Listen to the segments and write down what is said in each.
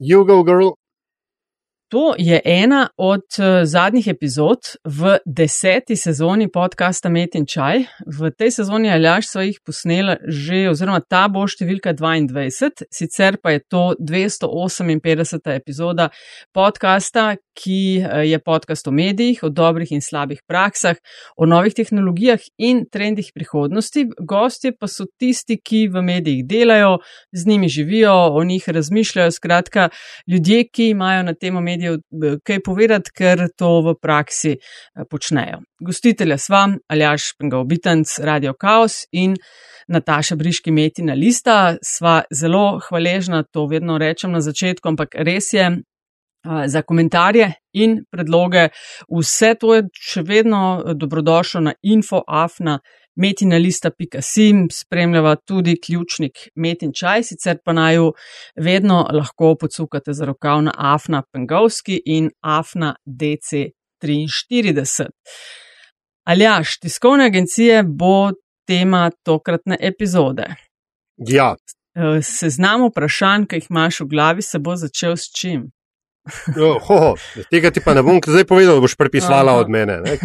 You go, girl. To je ena od uh, zadnjih epizod v deseti sezoni podcasta Met in Čaj. V tej sezoni Aljaš so jih posnela že, oziroma ta bo številka 22, sicer pa je to 258. epizoda podcasta, ki uh, je podcast o medijih, o dobrih in slabih praksah, o novih tehnologijah in trendih prihodnosti. Gostje pa so tisti, ki v medijih delajo, z njimi živijo, o njih razmišljajo, skratka, ljudje, ki imajo na temo medijev medijev kaj povedati, ker to v praksi eh, počnejo. Gostitelja sva Aljaš Pengaobitenc, Radio Chaos in Nataša Briški Metina Lista. Sva zelo hvaležna, to vedno rečem na začetku, ampak res je. Eh, za komentarje in predloge. Vse to je še vedno eh, dobrodošlo na infoafna metinalista.sim, spremljava tudi ključnik Metin čaj, sicer pa naj jo vedno lahko podsukate za rokav na Afna Pengovski in Afna DC43. Aljaš, tiskovne agencije bo tema tokratne epizode. Ja. Eh, seznam vprašanj, ki jih imaš v glavi, se bo začel s čim? Oh, ho, ho, tega ti pa ne bom zdaj povedal, da boš prepisala od mene. Ne,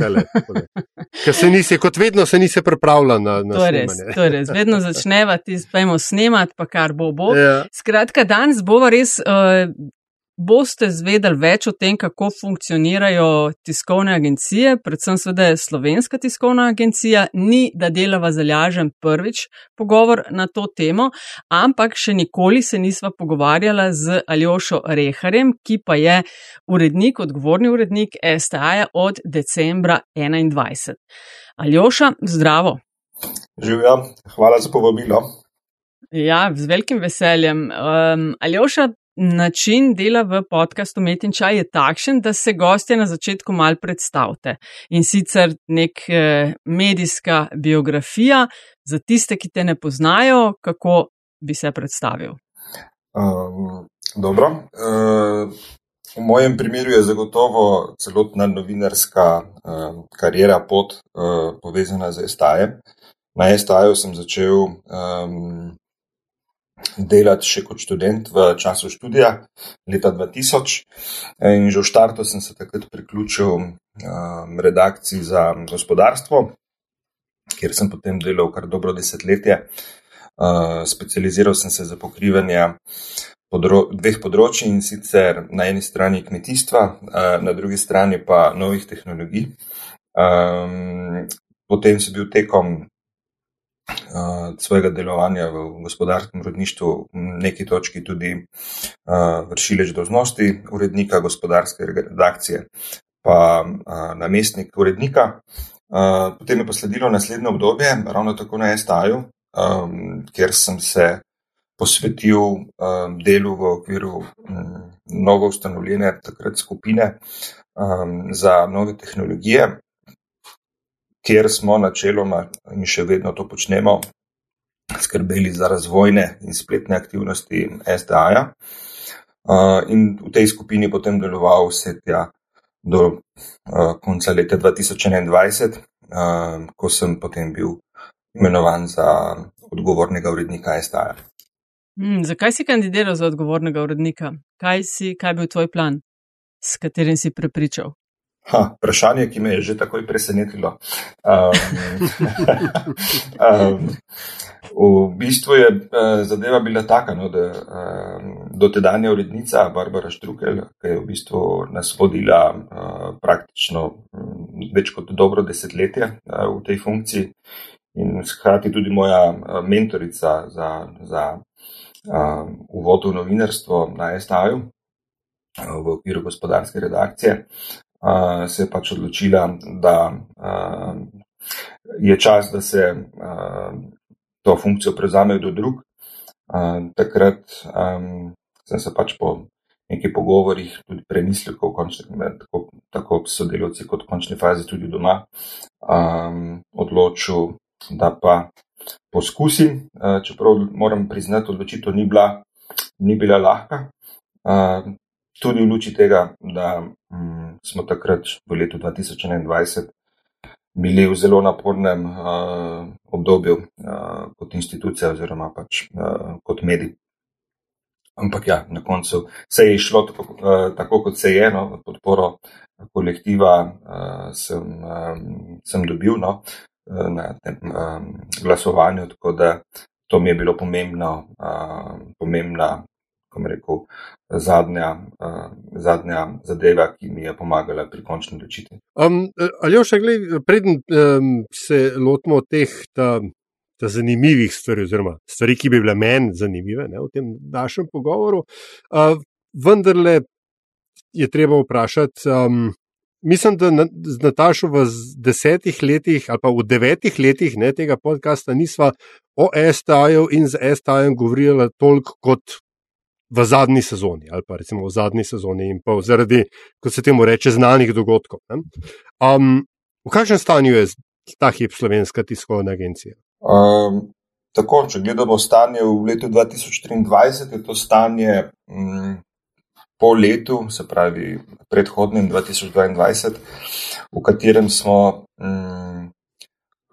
Ker se nisi, kot vedno, se nisi pripravljala na, na to. Res, to je res. Vedno začneva ti, spajmo snemati, pa kar bo bo. Ja. Skratka, danes bova res uh, boste zvedeli več o tem, kako funkcionirajo tiskovne agencije, predvsem seveda slovenska tiskovna agencija. Ni, da delava zalažem prvič pogovor na to temo, ampak še nikoli se nisva pogovarjala z Aljošo Reharjem, ki pa je urednik, odgovorni urednik STA od decembra 2021. Aljoša, zdravo. Živja, hvala za povabilo. Ja, z velikim veseljem. Um, Aljoša, način dela v podkastu Metin Čaj je takšen, da se gostje na začetku mal predstavite. In sicer nek eh, medijska biografija za tiste, ki te ne poznajo, kako bi se predstavil. Um, dobro. Uh, v mojem primeru je zagotovo celotna novinarska uh, karijera pot uh, povezana z STAjem. Na STAju sem začel um, delati še kot študent v času študija leta 2000 in že v štartu sem se takrat priključil um, redakciji za gospodarstvo, kjer sem potem delal kar dobro desetletje. Uh, specializiral sem se za pokrivanje podro dveh področji in sicer na eni strani kmetijstva, uh, na drugi strani pa novih tehnologij. Um, potem sem bil tekom svojega delovanja v gospodarskem uredništvu v neki točki tudi uh, vršileč doznosti urednika gospodarske redakcije, pa uh, namestnik urednika. Uh, potem je posledilo naslednje obdobje, ravno tako na STA-ju, um, kjer sem se posvetil um, delu v okviru um, novo ustanovljene takrat skupine um, za nove tehnologije, kjer smo načeloma in še vedno to počnemo, skrbeli za razvojne in spletne aktivnosti SDA-ja. In v tej skupini potem deloval vse tja do konca leta 2021, ko sem potem bil imenovan za odgovornega urednika SDA-ja. Hmm, zakaj si kandidiral za odgovornega urednika? Kaj, si, kaj bil tvoj plan, s katerim si prepričal? Ha, vprašanje, ki me je že takoj presenetilo. Um, um, v bistvu je uh, zadeva bila taka, no, da um, dotedanja urednica Barbara Štrukel, ki je v bistvu nas vodila uh, praktično um, več kot dobro desetletje uh, v tej funkciji in hkrati tudi moja uh, mentorica za, za uh, uvod v novinarstvo na STA-ju v okviru gospodarske redakcije uh, se je pač odločila, da uh, je čas, da se uh, to funkcijo prevzame do drug. Uh, takrat um, sem se pač po nekaj pogovorih tudi premislil, tako, tako sodelovci kot v končni fazi tudi doma, um, odločil, da pa poskusim, uh, čeprav moram priznati, odločitev ni bila, ni bila lahka. Uh, tudi v luči tega, da um, smo takrat v letu 2021 bili v zelo napornem uh, obdobju uh, kot institucija oziroma pač uh, kot medij. Ampak ja, na koncu se je šlo tako, uh, tako kot se je, no, podporo kolektiva uh, sem, um, sem dobil no, na tem um, glasovanju, tako da to mi je bilo pomembno, uh, pomembna, kako rekel, zadnja, uh, zadnja zadeva, ki mi je pomagala pri končni odločitvi. Um, ali još, gledaj, preden um, se lotimo teh. Ta ta zanimivih stvari, oziroma stvari, ki bi bile meni zanimive ne, v tem našem pogovoru. Uh, vendarle je treba vprašati. Um, mislim, da z Natašo v desetih letih ali pa v devetih letih ne, tega podcasta nisva o STA-ju in z STA-jem govorila toliko kot. V zadnji sezoni, ali pa recimo v zadnji sezoni, in pa zaradi, kot se temu reče, znanih dogodkov. Um, v kakšnem stanju je ta hip slovenska tiskovna agencija? Um, tako, če gledamo stanje v letu 2023, je to stanje um, po letu, se pravi predhodnem 2022, v katerem smo um,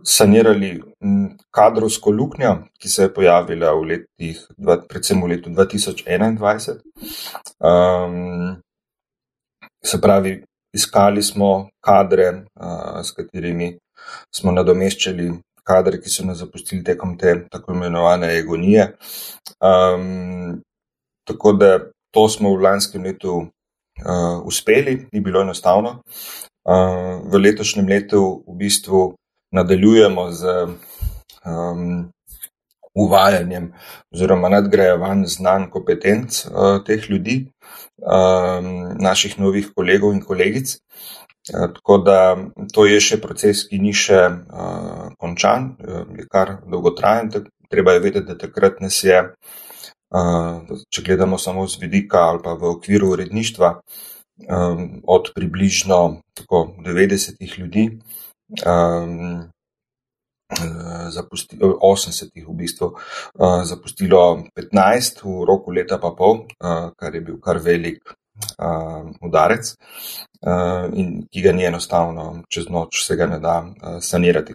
sanirali um, kadrovsko luknjo, ki se je pojavila v letih, predvsem v letu 2021. Um, se pravi, iskali smo kadre, uh, s katerimi smo nadomeščali kadre, ki so nas zapustili tekom te tako imenovane agonije. Um, tako da to smo v lanskem letu uh, uspeli, ni bilo enostavno. Uh, v letošnjem letu v bistvu nadaljujemo z um, uvajanjem oziroma nadgrajevanjem znanj kompetenc uh, teh ljudi, um, naših novih kolegov in kolegic. Eh, tako da to je še proces, ki ni še uh, končan, eh, je kar dolgotrajen. Treba je vedeti, da takrat nas je, uh, če gledamo samo z vidika ali pa v okviru uredništva, um, od približno tako, 90 ljudi, um, zapustilo, 80 v bistvu, uh, zapustilo 15 v roku leta pa pol, uh, kar je bil kar velik udarec uh, in ki ga ni enostavno čez noč, se ga ne da uh, sanirati.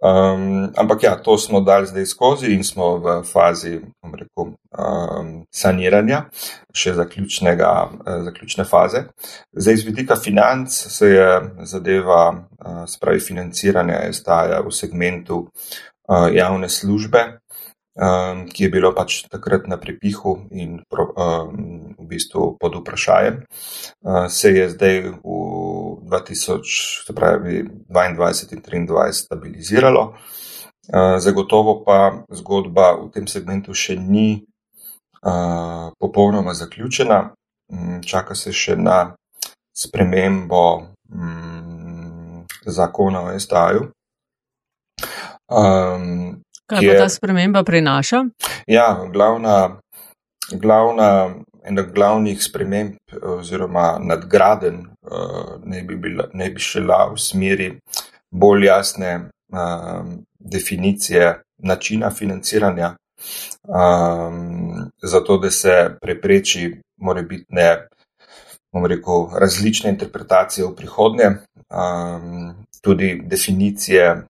Um, ampak ja, to smo dali zdaj skozi in smo v fazi, rekel, um, saniranja, še zaključnega, uh, zaključne faze. Zdaj, z vidika financ se je zadeva, uh, spravi financiranja, staja v segmentu uh, javne službe um, ki je bilo pač takrat na prepihu in pro, um, v bistvu pod vprašanjem, uh, se je zdaj v 2022 in 2023 stabiliziralo. Uh, zagotovo pa zgodba v tem segmentu še ni uh, popolnoma zaključena. Um, čaka se še na spremembo um, zakona o STA-ju. Um, Kaj pa ta sprememba prinaša? Ja, glavna, glavna, ena glavnih sprememb oziroma nadgraden uh, ne, bi bila, ne bi šla v smeri bolj jasne uh, definicije načina financiranja, um, zato da se prepreči morebitne, bom rekel, različne interpretacije v prihodnje, um, tudi definicije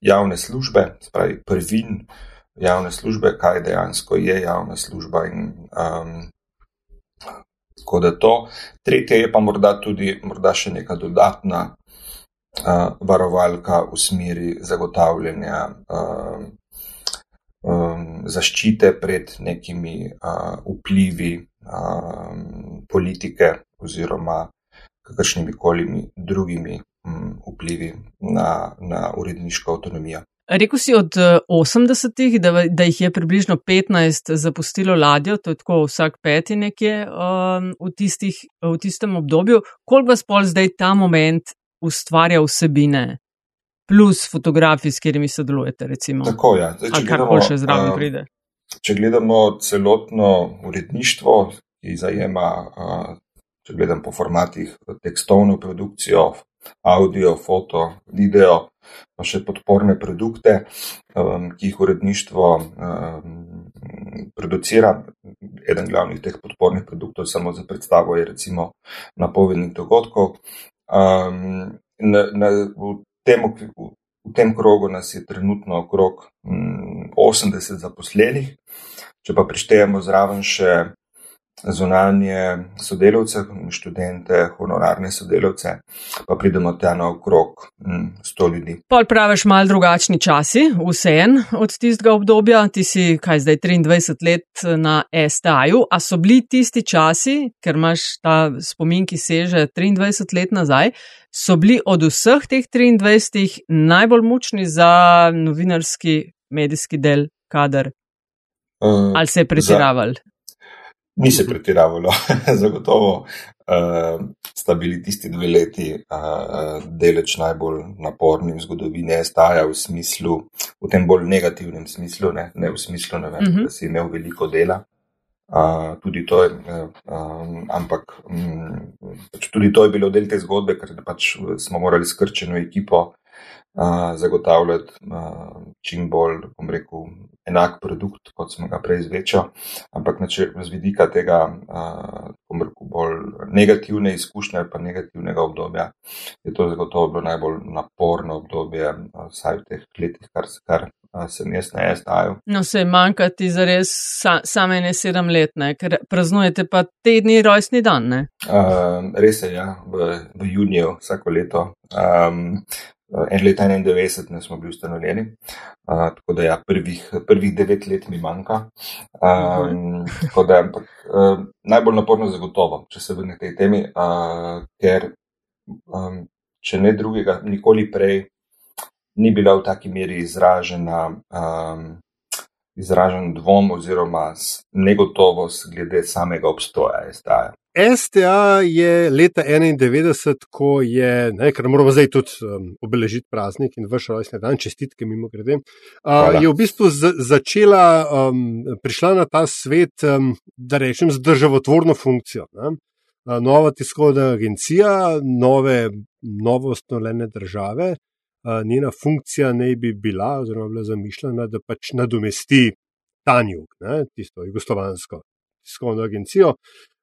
javne službe, spravi prvin javne službe, kaj dejansko je javna služba. In, um, tako da to. Tretje je pa morda tudi morda še neka dodatna uh, varovalka v smeri zagotavljanja uh, um, zaščite pred nekimi uh, vplivi um, politike oziroma kakršnimi koli drugimi vplivi na, na uredniško avtonomijo. Rekl si od 80-ih, eh, da, da jih je približno 15 zapustilo ladjo, to je tako vsak peti nekje um, v, tistih, v tistem obdobju. Koliko vas pol zdaj ta moment ustvarja vsebine, plus fotografij, s katerimi sodelujete? Recimo. Tako je. Ja. Kar koli še zraven uh, pride. Če gledamo celotno uredništvo, ki zajema, uh, če gledam po formatih, tekstovno produkcijo, audio, foto, video, pa še podporne produkte, um, ki jih uredništvo um, producira. Eden glavnih teh podpornih produktov, samo za predstavo, je recimo napovednik dogodkov. Um, na, na, v, tem, v, v tem krogu nas je trenutno okrog 80 mm, zaposlenih. Če pa prištejemo zraven še zunanje sodelavce, študente, honorarne sodelavce, pa pridemo tja na okrog 100 ljudi. Pol praviš mal drugačni časi, vseen od tistega obdobja, ti si kaj zdaj 23 let na STA-ju, a so bili tisti časi, ker imaš ta spomin, ki seže 23 let nazaj, so bili od vseh teh 23 najbolj mučni za novinarski medijski del kader? Uh, Ali se je pretiraval? Za... Ni se pretiravalo, zagotovo uh, sta bili tisti dve leti uh, deleč najbolj naporni v zgodovini STA-ja v smislu, v tem bolj negativnem smislu, ne, ne v smislu, ne vem, uh mhm. -huh. da si imel veliko dela. Uh, tudi to je, uh, um, ampak um, pač tudi to je bilo del te zgodbe, ker pač smo morali skrčeno ekipo zagotavljati čim bolj, bom rekel, enak produkt, kot smo ga prej zvečali. Ampak če z vidika tega, bom rekel, bolj negativne izkušnje ali pa negativnega obdobja, je to zagotovo bilo najbolj naporno obdobje, vsaj v teh letih, kar se kar. Sem jaz na SDA-ju. No, se manjka ti za res sa, same ne sedem let, ne? ker praznujete pa tedni rojstni dan. Uh, res je, ja, v, v juniju vsako leto. Um, En let 91 ne smo bili ustanovljeni, uh, tako da ja, prvih, prvih devet let mi manjka. Um, da, ampak, uh, najbolj naporno zagotovo, če se vrnem k tej temi, uh, ker um, če ne drugega, nikoli prej ni bila v taki meri izražena, um, izražen dvom oziroma negotovost glede samega obstoja STA. STA je leta 91, ko je, ne, ker moramo zdaj tudi um, obeležiti praznik in vaš rojstni dan, čestitke mimo grede, uh, je v bistvu z, začela, um, prišla na ta svet, um, da rečem, z državotvorno funkcijo. Ne. Nova tiskovna agencija, nove, novo ustanovljene države, njena funkcija naj bi bila, oziroma bila zamišljena, da pač nadomesti Tanjuk, tisto jugoslovansko tiskovno agencijo.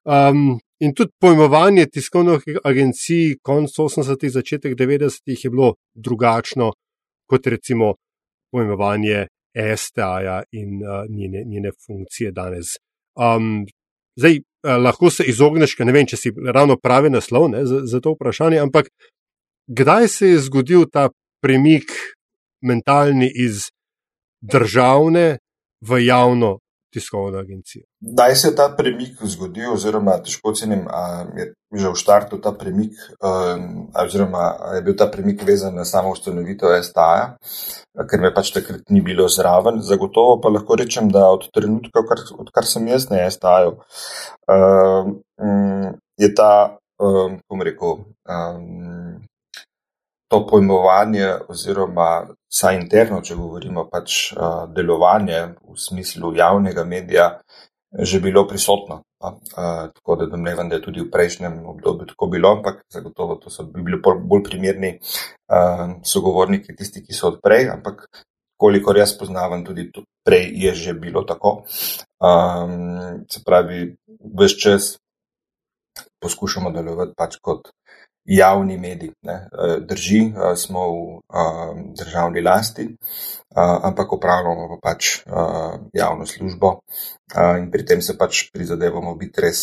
Um, in tudi pojmovanje tiskovnih agencij konec 80-ih, začetek 90-ih je bilo drugačno kot recimo pojmovanje STA-ja in uh, njene, njene funkcije danes. Um, zdaj, uh, lahko se izogneš, ne vem, če si ravno pravi naslov ne, za, za to vprašanje, ampak kdaj se je zgodil ta premik mentalni iz državne v javno tiskovno agencijo. Kdaj se je ta premik zgodil, oziroma težko ocenim, ali je že v štartu ta premik, um, oziroma je bil ta premik vezan na samo ustanovitev STA, ker me pač takrat ni bilo zraven. Zagotovo pa lahko rečem, da od trenutka, odkar, odkar sem jaz na STA, um, je ta, um, bom rekel, um, to pojmovanje, oziroma vsaj interno, če govorimo pač uh, delovanje v smislu javnega medija, že bilo prisotno. Uh, tako da domnevam, da je tudi v prejšnjem obdobju tako bilo, ampak zagotovo to so bi bili bolj primerni uh, sogovorniki, tisti, ki so odprej, ampak kolikor jaz poznavam, tudi prej je že bilo tako. Um, se pravi, vse čas poskušamo delovati pač kot javni medij. Ne. E, drži, e, smo v a, državni lasti, ampak upravljamo pa pač javno službo in pri tem se pač prizadevamo biti res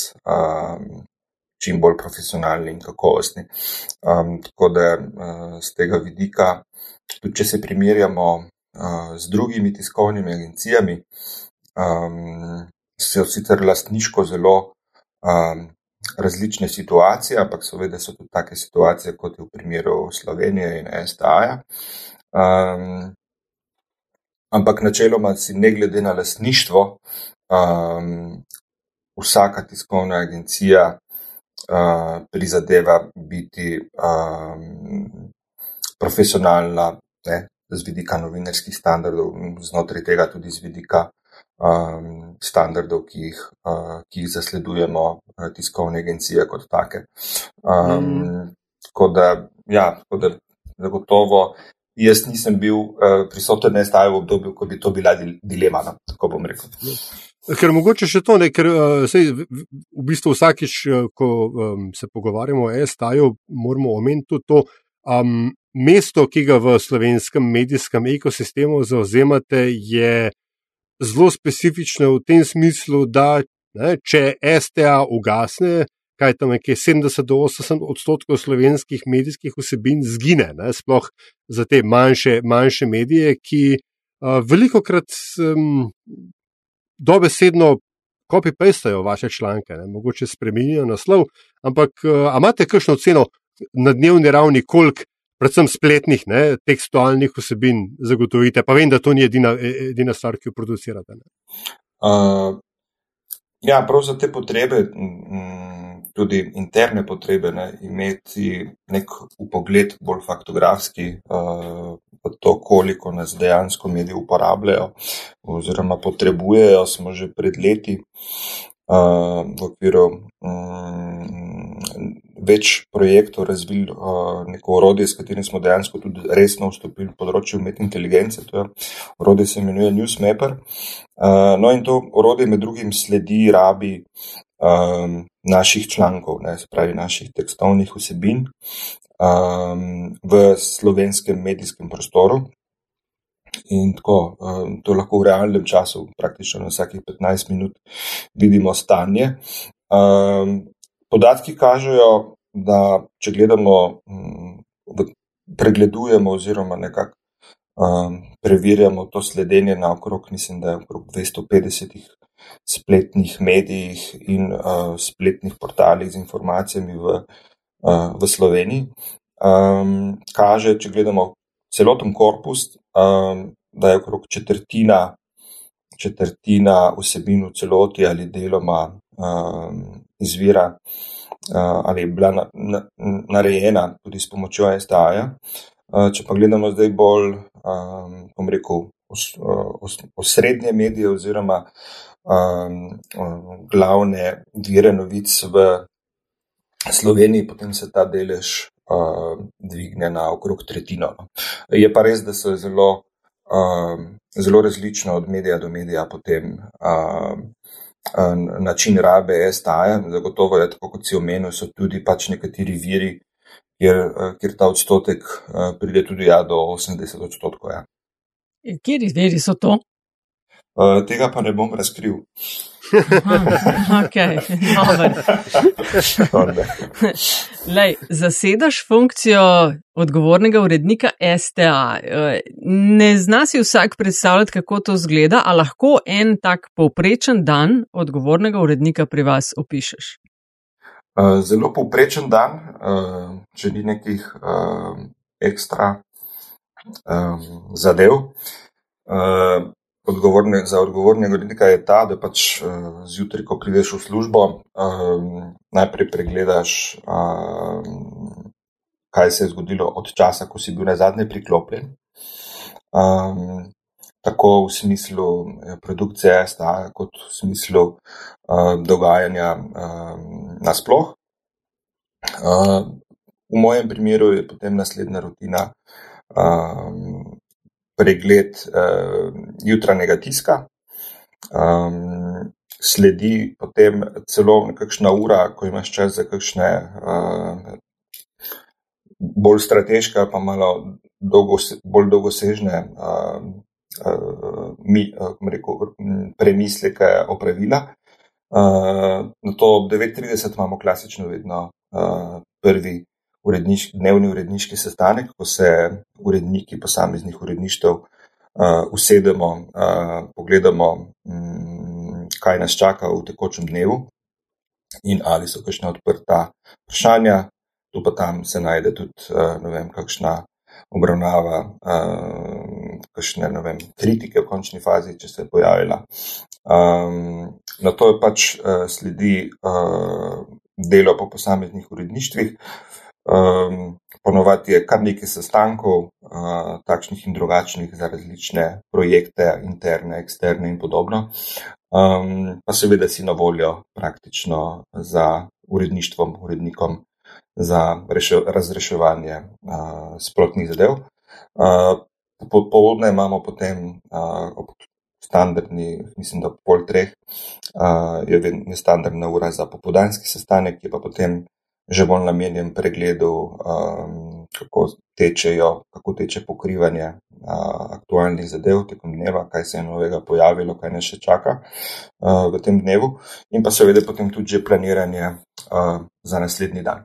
čim bolj profesionalni in kakovostni. Tako da z tega vidika, tudi če se primerjamo z drugimi tiskovnimi agencijami, se sicer lastniško zelo različne situacije, ampak seveda so tudi take situacije, kot je v primeru Slovenije in STA-ja. Um, ampak načeloma si ne glede na lasništvo, um, vsaka tiskovna agencija uh, prizadeva biti um, profesionalna, ne, z vidika novinarskih standardov, znotraj tega tudi z vidika um, standardov, ki jih, uh, ki jih zasledujemo, uh, tiskovne agencije kot take. Um, mm. Tako da, ja, tako da zagotovo. Jaz nisem bil uh, prisoten na STA-ju v obdobju, ko bi to bila dilema, no, tako bom rekel. Ker mogoče še to, ne, ker uh, sej, v bistvu vsakiš, uh, ko um, se pogovarjamo o STA-ju, moramo omeniti tudi to, um, mesto, ki ga v slovenskem medijskem ekosistemu zauzemate, je zelo specifično v tem smislu, da ne, če STA ugasne, kaj tam nekje 70 do 80 odstotkov slovenskih medijskih vsebin zgine, ne, sploh za te manjše, manjše medije, ki uh, veliko krat um, dobesedno copy-pastajo vaše članke, ne, mogoče spremenijo naslov, ampak uh, imate kakšno ceno na dnevni ravni, koliko predvsem spletnih, ne, tekstualnih vsebin zagotovite, pa vem, da to ni edina, e, edina stvar, ki jo producirate. Uh, ja, prav za te potrebe, tudi interne potrebe, ne, imeti nek upogled bolj faktografski uh, to, koliko nas dejansko mediji uporabljajo oziroma potrebujejo, smo že pred leti v okviru um, več projektov razvili neko orodje, s katerim smo dejansko tudi resno vstopili v področje umetne inteligence. To je orodje, se imenuje Newsmapper. Uh, no, in to orodje med drugim sledi rabi naših člankov, ne, spravi naših tekstovnih vsebin v slovenskem medijskem prostoru. In tako, um, to lahko v realnem času, praktično na vsakih 15 minut, vidimo stanje. Um, Podatki kažejo, da če gledamo, da mm, pregledujemo oziroma nekako um, preverjamo to sledenje na okrog, mislim, da je okrog 250 spletnih medijih in uh, spletnih portalih z informacijami v, uh, v Sloveniji, um, kaže, če gledamo celoten korpus, um, da je okrog četrtina, četrtina vsebin v celoti ali deloma um, izvira uh, ali je bila na, na, narejena tudi s pomočjo STA-ja. Uh, če pa gledamo zdaj bolj, um, bom rekel, os, os, osrednje medije oziroma um, glavne vire novic v Sloveniji, potem se ta delež uh, dvigne na okrog tretjino. No. Je pa res, da so zelo, uh, zelo različno od medija do medija potem. Uh, način rabe STA-ja. Zagotovo je tako, kot si omenil, so tudi pač nekateri viri, kjer, kjer ta odstotek pride tudi ja, do 80 odstotkov. Ja. Kjeri veri so to? Tega pa ne bom razkril. Okay, Lej, zasedaš funkcijo odgovornega urednika STA. Ne zna si vsak predstavljati, kako to zgleda, a lahko en tak povprečen dan odgovornega urednika pri vas opišeš? Zelo povprečen dan, če ni nekih ekstra zadev odgovorne, za odgovornega urednika je ta, da pač uh, zjutraj, ko prideš v službo, um, najprej pregledaš, um, kaj se je zgodilo od časa, ko si bil na zadnje priklopljen. Um, tako v smislu eh, produkcije STA, kot v smislu uh, dogajanja um, nasploh. Uh, v mojem primeru je potem naslednja rutina um, pregled uh, jutranjega tiska. Um, sledi potem celo nekakšna ura, ko imaš čas za kakšne uh, bolj strateške, pa malo dolgo, bolj dolgosežne uh, uh, mi, uh, premisleke opravila. Uh, na to ob 9:30 imamo klasično vedno uh, prvi uredniški, dnevni uredniški sestanek, ko se uredniki posameznih uredništev uh, usedemo, uh, pogledamo, um, kaj nas čaka v tekočem dnevu in ali so kakšna odprta vprašanja. Tu pa tam se najde tudi, uh, ne vem, kakšna obravnava, uh, kakšne, ne vem, kritike v končni fazi, če se je pojavila. Um, na to je pač uh, sledi uh, delo po posameznih uredništvih. Um, ponovadi je kar nekaj sestankov, uh, takšnih in drugačnih, za različne projekte, interne, eksterne in podobno. Um, pa seveda si na voljo praktično za uredništvom, urednikom, za reše, razreševanje uh, sprotnih zadev. Uh, Popoldne imamo potem uh, ob standardni, mislim, da pol treh, uh, je, je standardna ura za popodanski sestanek, ki pa potem že bolj namenjen pregledu um, kako, tečejo, kako teče pokrivanje uh, aktualnih zadev tekom dneva, kaj se je novega pojavilo, kaj nas še čaka uh, v tem dnevu, in pa seveda potem tudi že planiranje uh, za naslednji dan.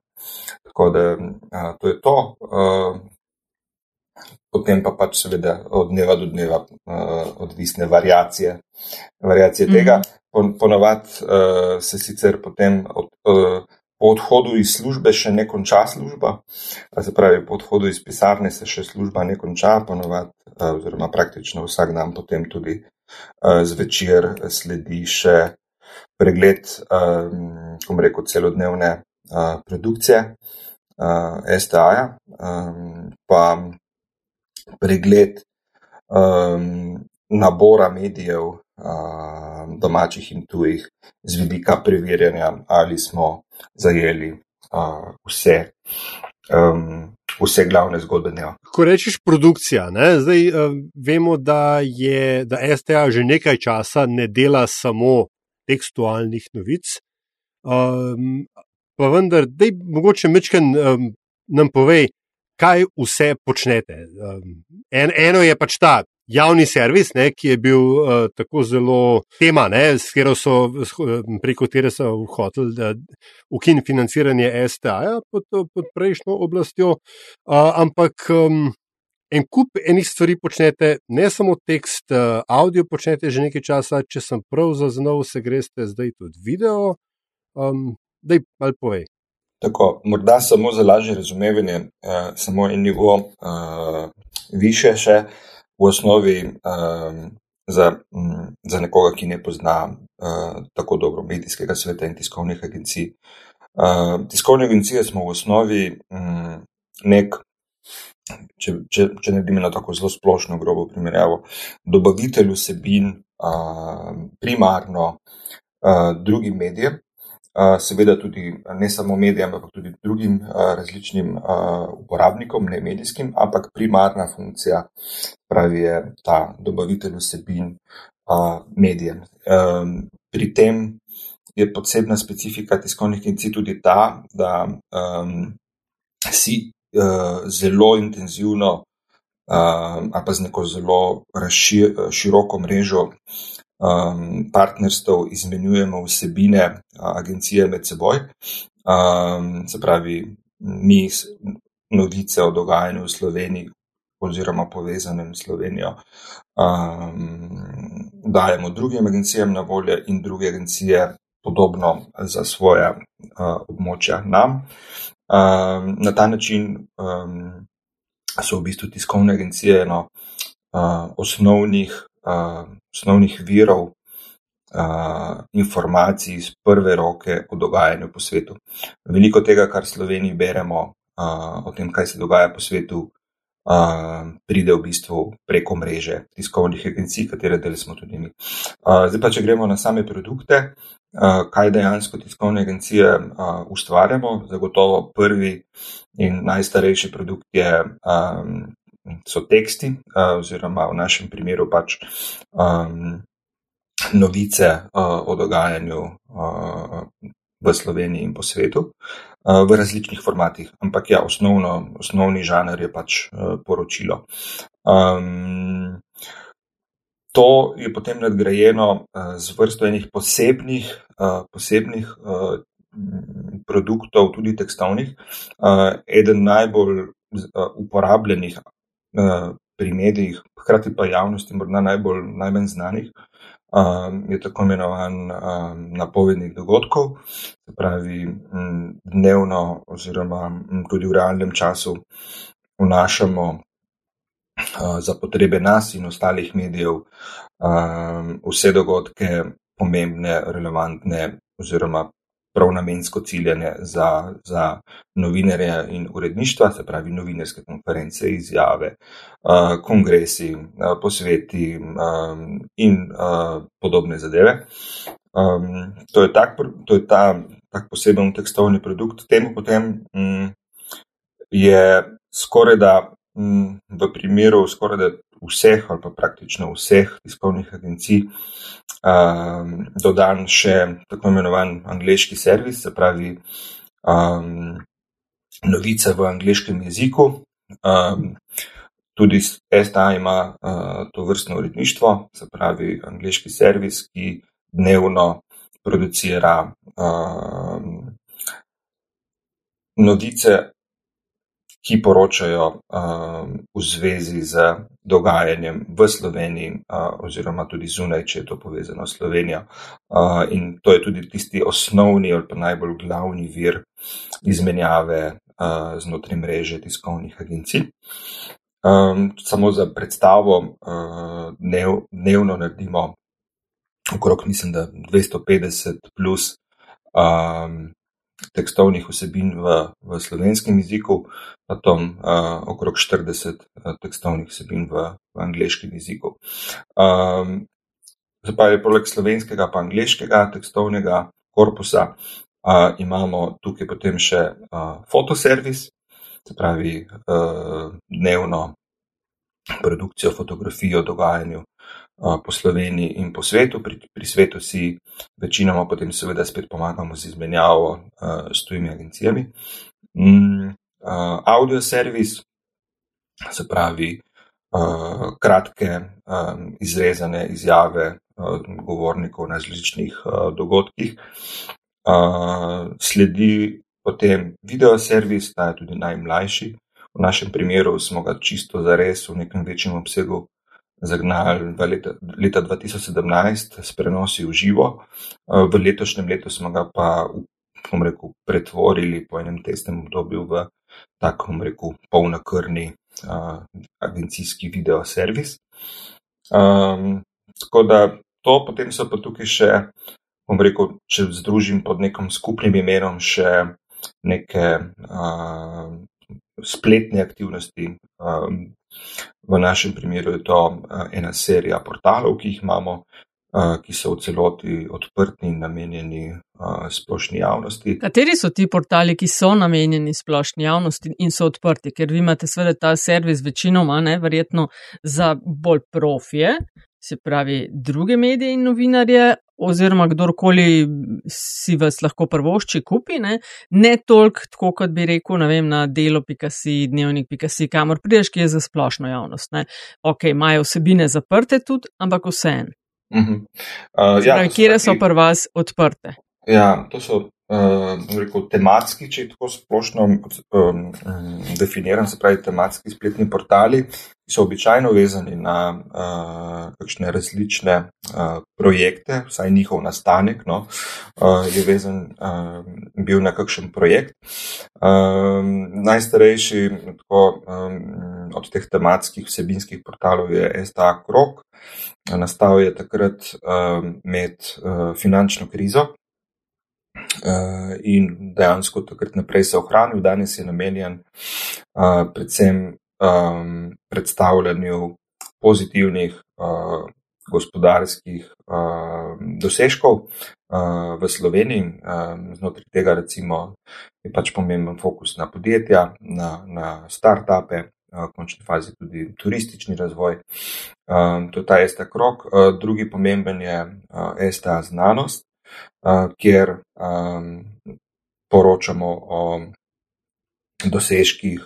Tako da uh, to je to. Uh, Potem pa pač seveda od dneva do dneva uh, odvisne variacije, variacije mm -hmm. tega. Ponovadi uh, se sicer potem od, uh, po odhodu iz službe še ne konča služba, se pravi, po odhodu iz pisarne se še služba ne konča, ponovadi, uh, oziroma praktično vsak dan potem tudi uh, zvečer sledi še pregled, um, kom reko, celodnevne produkcije STA-ja, pa pregled nabora medijev domačih in tujih, z vidika preverjanja, ali smo zajeli uh, vse, um, vse glavne zgodbe dneva. Ko rečeš produkcija, ne? zdaj uh, vemo, da je da STA že nekaj časa ne dela samo tekstualnih novic. Um, pa vendar, da je mogoče mečken um, nam povej, kaj vse počnete. Um, en, eno je pač ta javni servis, ne, ki je bil uh, tako zelo tema, ne, so, preko katere so hoteli ukiniti financiranje STA pod, pod prejšnjo oblastjo, uh, ampak. Um, En kup enih stvari počnete, ne samo tekst, uh, avdio počnete že nekaj časa, če sem prav zaznal, se greste zdaj tudi video. Um, daj, malo povej. Tako, morda samo za lažje razumevanje, uh, samo en nivo uh, više še. Uh, v osnovi um, za, um, za nekoga, ki ne pozna uh, tako dobro medijskega sveta in tiskovnih agencij. Uh, tiskovne agencije smo v osnovi um, nek, če, če, če ne dimeno tako zelo splošno, grobo primerjavo, dobavitelj vsebin uh, primarno uh, drugim medijem seveda tudi ne samo medijem, ampak tudi drugim različnim uporabnikom, ne medijskim, ampak primarna funkcija pravi je ta dobavitelj vsebin medijem. Pri tem je posebna specifika tiskovnih agencij tudi ta, da si zelo intenzivno ali pa z neko zelo široko mrežo um, partnerstv izmenjujemo vsebine uh, agencije med seboj. Um, se pravi, mi novice o dogajanju v Sloveniji oziroma povezanem s Slovenijo um, dajemo drugim agencijam na voljo in druge agencije podobno za svoje uh, območja nam. Um, na ta način um, so v bistvu tiskovne agencije eno uh, osnovnih osnovnih virov informacij iz prve roke o dogajanju po svetu. Veliko tega, kar v Sloveniji beremo o tem, kaj se dogaja po svetu, pride v bistvu preko mreže tiskovnih agencij, katere del smo tudi mi. Zdaj pa, če gremo na same produkte, kaj dejansko tiskovne agencije ustvarjamo, zagotovo prvi in najstarejši produkt je so teksti, oziroma v našem primeru pač um, novice uh, o dogajanju uh, v Sloveniji in po svetu uh, v različnih formatih. Ampak ja, osnovno, osnovni žanr je pač uh, poročilo. Um, to je potem nadgrajeno z vrsto enih posebnih, posebnih produktov, tudi tekstovnih. Eden najbolj uporabljenih pri medijih, hkrati pa javnosti, morda najbolj najmanj znanih, um, je tako imenovan um, napovednik dogodkov, se pravi m, dnevno oziroma m, tudi v realnem času vnašamo za potrebe nas in ostalih medijev vse dogodke, pomembne, relevantne oziroma prav namensko ciljene za, za novinarje in uredništva, se pravi novinarske konference, izjave, uh, kongresi, uh, posveti um, in uh, podobne zadeve. Um, to, je tak, to je ta tak poseben tekstovni produkt. Temu potem um, je skoraj da um, v primeru skoraj da vseh ali pa praktično vseh tiskovnih agencij um, dodan še tako imenovan angliški servis, se pravi um, novice v angliškem jeziku. Um, tudi STA ima uh, to vrstno uredništvo, se pravi angliški servis, ki dnevno producira um, novice ki poročajo um, v zvezi z dogajanjem v Sloveniji, uh, oziroma tudi zunaj, če je to povezano s Slovenijo. Uh, in to je tudi tisti osnovni ali pa najbolj glavni vir izmenjave uh, znotraj mreže tiskovnih agencij. Um, samo za predstavo, uh, dnev, dnevno naredimo okrog, mislim, da 250 plus um, tekstovnih vsebin v, v slovenskem jeziku, potom uh, okrog 40 tekstovnih vsebin v, v angliškem jeziku. Zdaj, poleg slovenskega, pa angliškega tekstovnega korpusa, uh, imamo tukaj potem še uh, fotoservis, se pravi uh, dnevno produkcijo fotografij o dogajanju po Sloveniji in po svetu. Pri, pri svetu si večinoma potem seveda spet pomagamo z izmenjavo uh, s tujimi agencijami. Mm, uh, audio servis, se pravi uh, kratke um, izrezane izjave uh, govornikov na različnih uh, dogodkih. Uh, sledi potem video servis, ta je tudi najmlajši. V našem primeru smo ga čisto zares v nekem večjem obsegu zagnali v leta, leta 2017 s prenosi v živo. Eh, v letošnjem letu smo ga pa, bom rekel, pretvorili po enem testnem obdobju v tak, bom rekel, polnokrni uh, agencijski video servis. Um, tako da to, potem so pa tukaj še, bom rekel, če združim pod nekim skupnim imenom, še neke uh, spletne aktivnosti, um, V našem primeru je to eh, ena serija portalov, ki jih imamo, eh, ki so v celoti odprti in namenjeni eh, splošni javnosti. Kateri so ti portali, ki so namenjeni splošni javnosti in so odprti? Ker vi imate seveda ta servis večinoma, ne, verjetno za bolj profije, se pravi druge medije in novinarje, oziroma kdorkoli si vas lahko prvošči kupi, ne, ne toliko, tako kot bi rekel, vem, na delo.si, dnevnik.si, kamor prideš, ki je za splošno javnost. Ne. Ok, imajo vsebine zaprte tudi, ampak vse en. Uh -huh. uh, ja, Kje so pri vas odprte? Ja, to so uh, rekel, tematski, če je tako splošno um, definiran, se pravi, tematski spletni portali, ki so običajno vezani na uh, kakšne različne uh, projekte, vsaj njihov nastanek no, uh, je vezan uh, bil na kakšen projekt. Um, najstarejši tako, um, od teh tematskih vsebinskih portalov je STA Krok. Nastal je takrat um, med uh, finančno krizo, in dejansko takrat naprej se ohranil. Danes je namenjen uh, predvsem um, predstavljanju pozitivnih uh, gospodarskih dosežkov v Sloveniji. Um, znotraj tega recimo je pač pomemben fokus na podjetja, na, na start-upe. V končni fazi tudi turistični razvoj. Um, to je ta esta krok. Drugi pomemben je esta znanost, kjer poročamo o dosežkih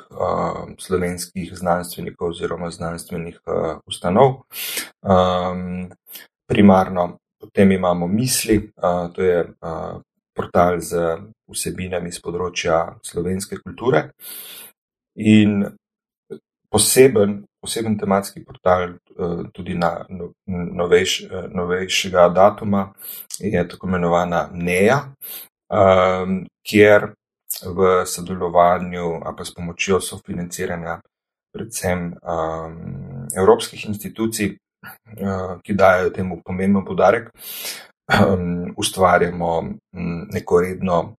slovenskih znanstvenikov oziroma znanstvenih ustanov. Primarno potem imamo misli, to je portal z vsebinami z področja slovenske kulture. In poseben, poseben tematski portal, tudi na no, novejš, novejšega datuma, je tako imenovana NEA, um, kjer v sodelovanju ali pa s pomočjo sofinanciranja predvsem um, evropskih institucij, uh, ki dajo temu pomemben podarek, um, ustvarjamo um, neko redno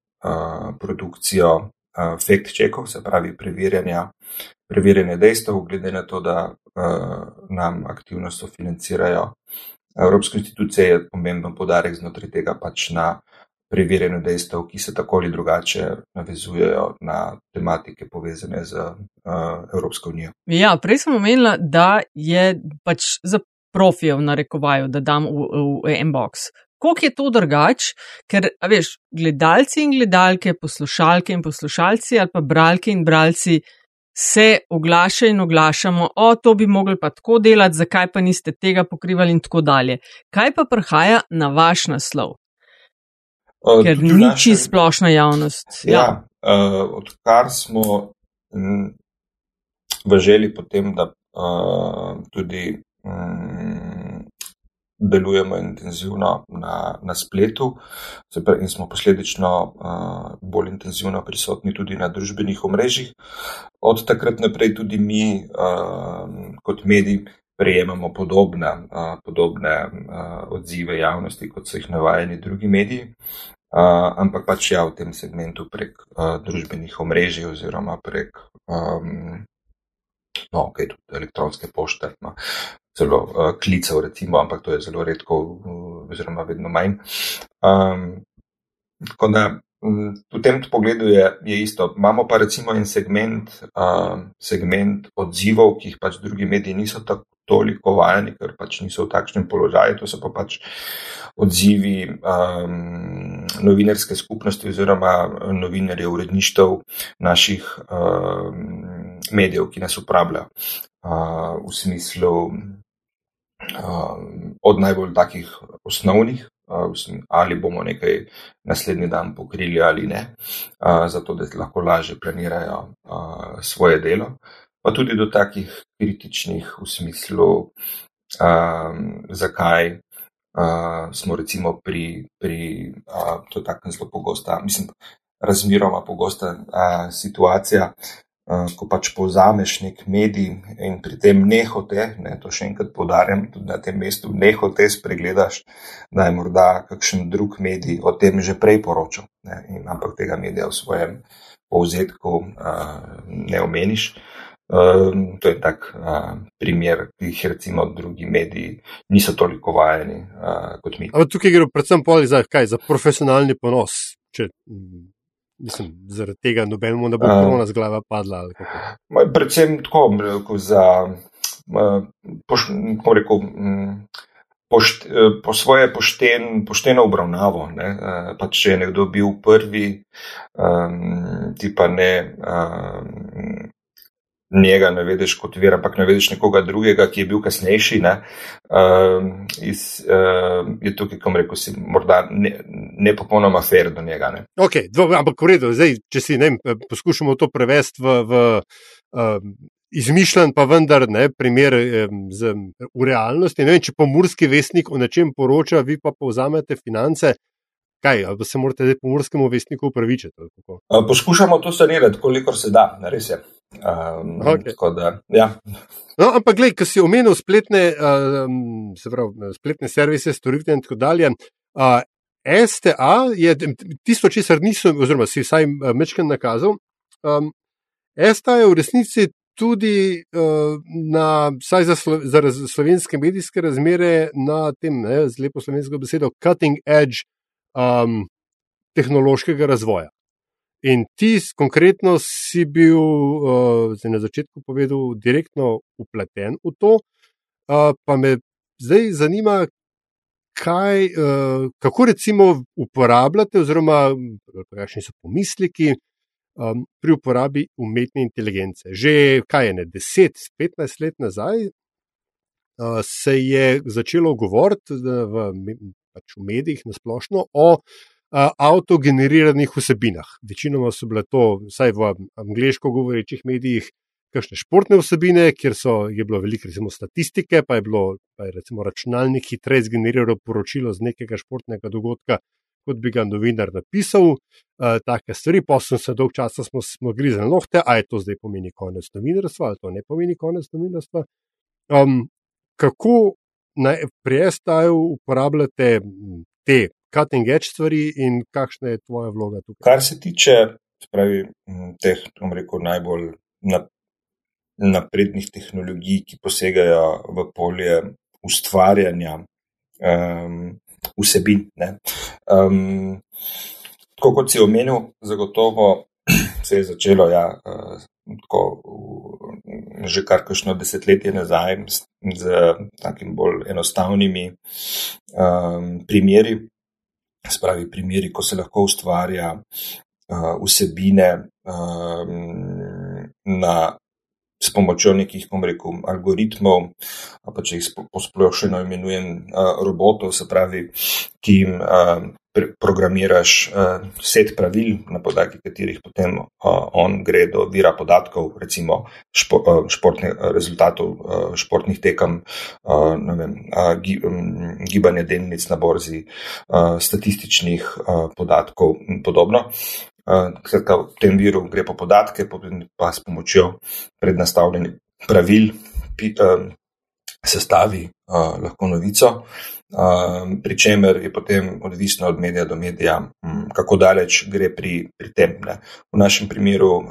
produkcijo fact-checkov, se pravi preverjanja, preverjanja dejstev, glede na to, da uh, nam aktivno sofinancirajo Evropske institucije je pomemben podarek znotraj tega pač na preverjanju dejstev, ki se tako ali drugače navezujejo na tematike povezane z uh, Evropsko unijo. Ja, prej sem omenila, da je pač za profijev narekovaju, da dam v, v, v inbox Kako je to drugače, ker, veš, gledalci in gledalke, poslušalke in poslušalci ali pa bralke in bralci se oglašajo in oglašamo, o, to bi mogli pa tako delati, zakaj pa niste tega pokrivali in tako dalje. Kaj pa prihaja na vaš naslov? Uh, ker ni naše... čisto splošna javnost. Ja, ja. Uh, odkar smo m, v želji potem, da uh, tudi m, delujemo intenzivno na, na spletu in smo posledično uh, bolj intenzivno prisotni tudi na družbenih omrežjih. Od takrat naprej tudi mi uh, kot mediji prejemamo podobne, uh, podobne uh, odzive javnosti, kot so jih navajeni drugi mediji. Uh, ampak pač ja, v tem segmentu prek uh, družbenih omrežij oziroma prek um, no, okay, elektronske pošte, no, celo uh, klicev, recimo, ampak to je zelo redko, uh, oziroma vedno manj. Um, tako da um, v tem pogledu je, je isto. Imamo pa recimo en segment, uh, segment odzivov, ki jih pač drugi mediji niso tako toliko vajeni, ker pač niso v takšnem položaju. To so pa pač odzivi um, novinarske skupnosti oziroma novinarjev, uredništev naših um, medijev, ki nas uporabljajo uh, v smislu od najbolj takih osnovnih. Ali bomo nekaj naslednji dan pokrili ali ne, zato da lahko lažje planirajo svoje delo pa tudi do takih kritičnih v smislu, um, zakaj uh, smo recimo pri, pri uh, to tako zelo pogosta, mislim, razmeroma pogosta uh, situacija, ko pač povzameš nek medij in pri tem nehote, ne, to še enkrat podarjam, tudi na tem mestu nehote spregledaš, da je morda kakšen drug medij o tem že prej poročal, ne, in, ampak tega medija v svojem povzetku uh, ne omeniš. Um, to je tak uh, primer, ki jih recimo drugi mediji niso toliko vajeni uh, kot mi. Ampak tukaj gre predvsem za kaj, za profesionalni ponos. Če, mislim, zaradi tega nobenemu ne bo korona z glave padla. Predvsem tako, rekel, za poš, rekel, um, pošt, uh, po svoje pošten, pošteno obravnavo. Ne, uh, pač, če je nekdo bil prvi, um, ti pa ne. Um, njega ne vidiš kot vir, ampak ne vidiš nekoga drugega, ki je bil kasnejši. Ne, uh, iz, uh, je tukaj, kom rekel, si morda ne, ne popolnoma fair do njega. Ne. Ok, dvo, ampak v redu, zdaj, če si ne, poskušamo to prevesti v. v um, Izmišljen pa vendar ne primer z, v realnosti. Ne vem, če pomorski vestnik o nečem poroča, vi pa povzamete finance. Kaj, ali se morate zdaj pomorskemu vestniku upravičiti? Poskušamo to sanirati, kolikor se da, res je. Um, okay. da, ja. no, ampak, gledaj, ko si omenil spletne, um, se pravi, spletne servise, storitve in tako dalje. Uh, STA je tisto, česar nisem, oziroma si vsaj mečken nakazal. Um, STA je v resnici tudi uh, na, vsaj za, slo, za raz, slovenske medijske razmere na tem, ne, z lepo slovensko besedo, cutting edge um, tehnološkega razvoja. In ti, konkretno, si bil uh, na začetku povedal, direktno upleten v to, uh, pa me zdaj zanima, kaj, uh, kako recimo uporabljate, oziroma kakšni so pomisleki um, pri uporabi umetne inteligence. Že kaj je ne 10-15 let nazaj uh, se je začelo govoriti v, pač v medijih na splošno o avtogeneriranih vsebinah. Večinoma so bile to, vsaj v angliško govorečih medijih, kakšne športne vsebine, kjer so, je bilo veliko recimo, statistike, pa je bilo pa je, recimo, računalnik hitreje zgeneriral poročilo z nekega športnega dogodka, kot bi ga novinar napisal. Uh, take stvari, pa sem se dolg časa smo, smo grizni lohte, a je to zdaj pomeni konec novinarstva ali to ne pomeni konec novinarstva. Um, kako naj pri STA-ju uporabljate te cutting edge stvari in kakšna je tvoja vloga tukaj? Kar se tiče spravi, teh, rekel, najbolj naprednih tehnologij, ki posegajo v polje ustvarjanja um, vsebin. Um, tako kot si omenil, zagotovo se je začelo ja, uh, tako, že kar kakšno desetletje nazaj z, z takimi bolj enostavnimi um, primeri spravi primeri, ko se lahko ustvarja uh, vsebine um, na s pomočjo nekih, bom rekel, algoritmov, pa če jih posplošeno imenujem robotov, se pravi, ki jim programiraš set pravil, na podlagi katerih potem on gre do vira podatkov, recimo špo, športnih rezultatov športnih tekem, vem, gibanje delnic na borzi, statističnih podatkov in podobno. Skratka, v tem viru gre po podatke, pa s pomočjo prednastavljenih pravil sestavi lahko novico, pri čemer je potem odvisno od medija do medija, kako daleč gre pri, pri tem. Ne. V našem primeru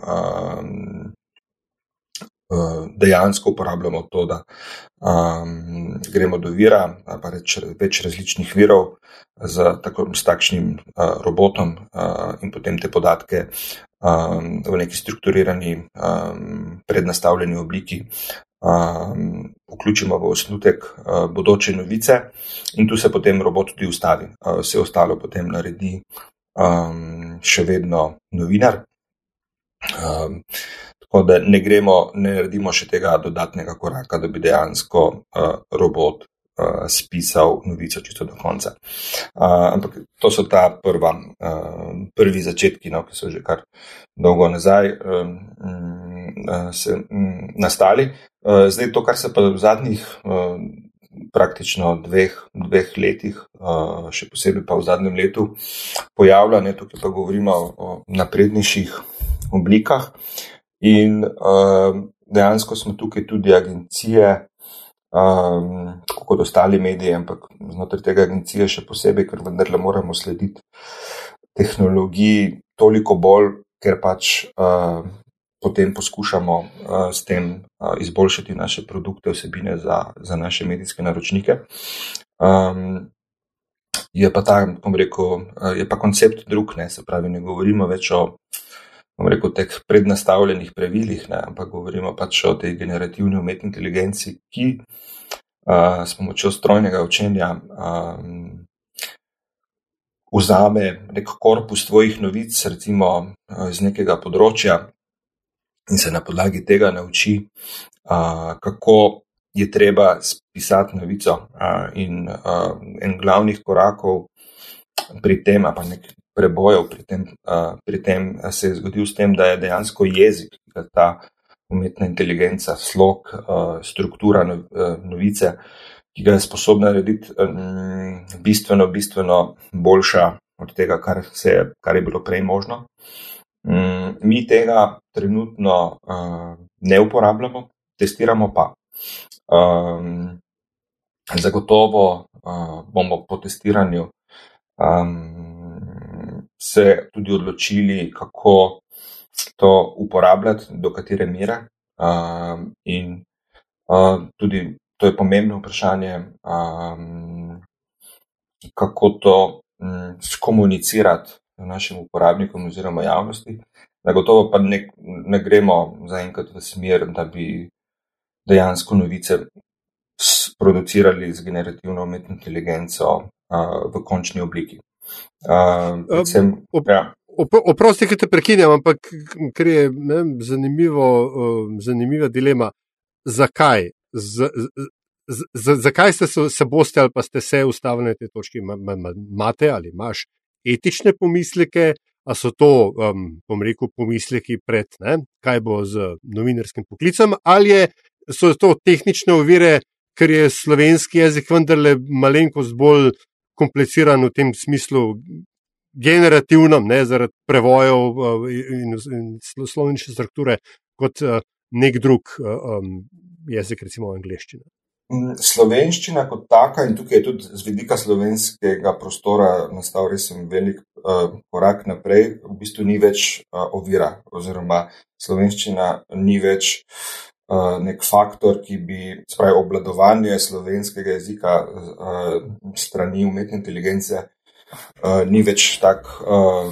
dejansko uporabljamo to, da um, gremo do vira, pa reč več različnih virov z, tako, s takšnim uh, robotom uh, in potem te podatke um, v neki strukturirani, um, prednastavljeni obliki um, vključimo v osnutek uh, bodoče novice in tu se potem robot tudi ustavi. Uh, vse ostalo potem naredi um, še vedno novinar. Um, Tako da ne gremo, ne naredimo še tega dodatnega koraka, da bi dejansko uh, robot uh, spisal novico čisto do konca. Uh, ampak to so ta prva, uh, prvi začetki, no, ki so že kar dolgo nazaj um, um, se, um, nastali. Uh, zdaj to, kar se pa v zadnjih. Uh, Praktično dveh, dveh letih, še posebej pa v zadnjem letu, pojavlja, ne, tukaj pa govorimo o naprednejših oblikah. In um, dejansko smo tukaj tudi agencije, um, kot ostali mediji, ampak znotraj tega agencije še posebej, ker vendarle moramo slediti tehnologiji toliko bolj, ker pač uh, potem poskušamo uh, s tem uh, izboljšati naše produkte, vsebine za, za naše medijske naročnike. Um, je pa ta, bom rekel, uh, je pa koncept drug, ne, se pravi, ne govorimo več o bom rekel, teh prednastavljenih pravilih, ne, ampak govorimo pač o tej generativni umetni inteligenci, ki a, s pomočjo strojnega učenja a, vzame nek korpus tvojih novic, recimo iz nekega področja, in se na podlagi tega nauči, a, kako je treba spisati novico. A, in a, en glavnih korakov pri tem, pa nek prebojev pri tem, pri tem se je zgodil s tem, da je dejansko jezik, ta umetna inteligenca, slog, struktura no, novice, ki ga je sposobna narediti bistveno, bistveno boljša od tega, kar, se, kar je bilo prej možno. Mi tega trenutno ne uporabljamo, testiramo pa. Zagotovo bomo po testiranju se tudi odločili, kako to uporabljati, do katere mere. Um, in uh, tudi to je pomembno vprašanje, um, kako to um, skomunicirati našim uporabnikom oziroma javnosti. Zagotovo pa ne, ne gremo zaenkrat v smer, da bi dejansko novice producirali z generativno umetno inteligenco uh, v končni obliki. Uh, predvsem, op, ja. Oprosti, ki te prekinjam, ampak ker je ne, zanimivo, uh, zanimiva dilema, zakaj? Z, z, z, zakaj ste se, se boste ali pa ste se ustavili na tej točki? Imate ali imaš etične pomisleke, a so to, um, bom rekel, pomisleki pred, ne, kaj bo z novinarskim poklicem, ali je, so to tehnične ovire, ker je slovenski jezik vendarle malenkost bolj kompliciran v tem smislu, generativnem, ne, zaradi prevojev in, in slovenične strukture, kot nek drug um, jezik, recimo angliščina. Mm, slovenščina kot taka, in tukaj je tudi z vidika slovenskega prostora nastal res velik uh, korak naprej, v bistvu ni več uh, ovira, oziroma slovenščina ni več uh, Eh, nek faktor, ki bi, spravi, obladovanje slovenskega jezika uh, strani umetne inteligence, uh, ni več tak uh,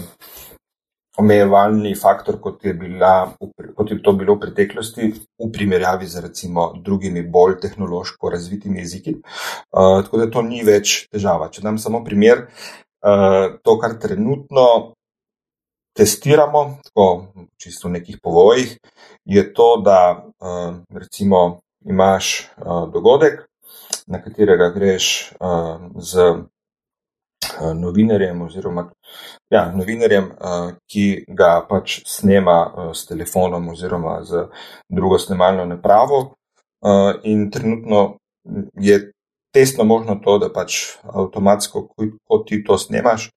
omejevalni faktor, kot je, bila, kot je to bilo v preteklosti, v primerjavi z recimo drugimi bolj tehnološko razvitimi jeziki. Uh, tako da to ni več težava. Če dam samo primer. To, kar trenutno testiramo, tako čisto v nekih povojih, je to, da recimo imaš dogodek, na katerega greš z novinarjem oziroma ja, novinarjem, ki ga pač snema s telefonom oziroma z drugo snemalno napravo. In trenutno je testno možno to, da pač avtomatsko, ko ti to snemaš,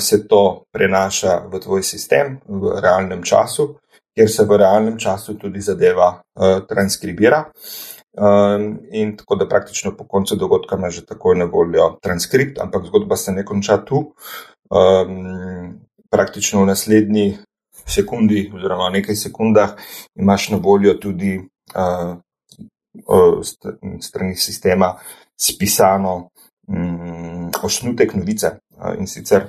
se to prenaša v tvoj sistem v realnem času, kjer se v realnem času tudi zadeva transkribira. In tako da praktično po koncu dogodka imaš že takoj na voljo transkript, ampak zgodba se ne konča tu. Praktično v naslednji sekundi oziroma nekaj sekundah imaš na voljo tudi strani sistema spisano um, osnutek novice. In sicer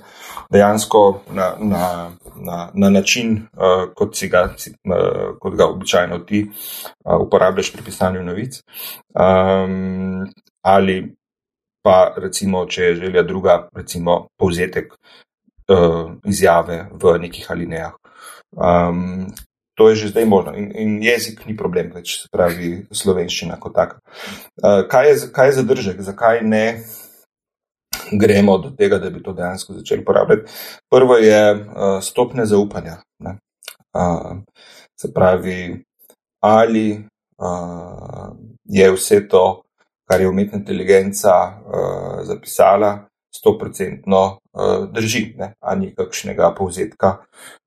dejansko na, na, na, na način, kot, ga, kot ga običajno ti uporabljaš pri pisanju novic. Um, ali pa recimo, če je želja druga, recimo povzetek uh, izjave v nekih alinejah. Um, To je že zdaj možno in, in jezik ni problem, več se pravi slovenščina kot taka. Uh, kaj, je, kaj je zadržek, zakaj ne gremo do tega, da bi to dejansko začeli uporabljati? Prvo je uh, stopne zaupanja. Uh, se pravi, ali uh, je vse to, kar je umetna inteligenca uh, zapisala, stoprocentno uh, drži, ne? ani kakšnega povzetka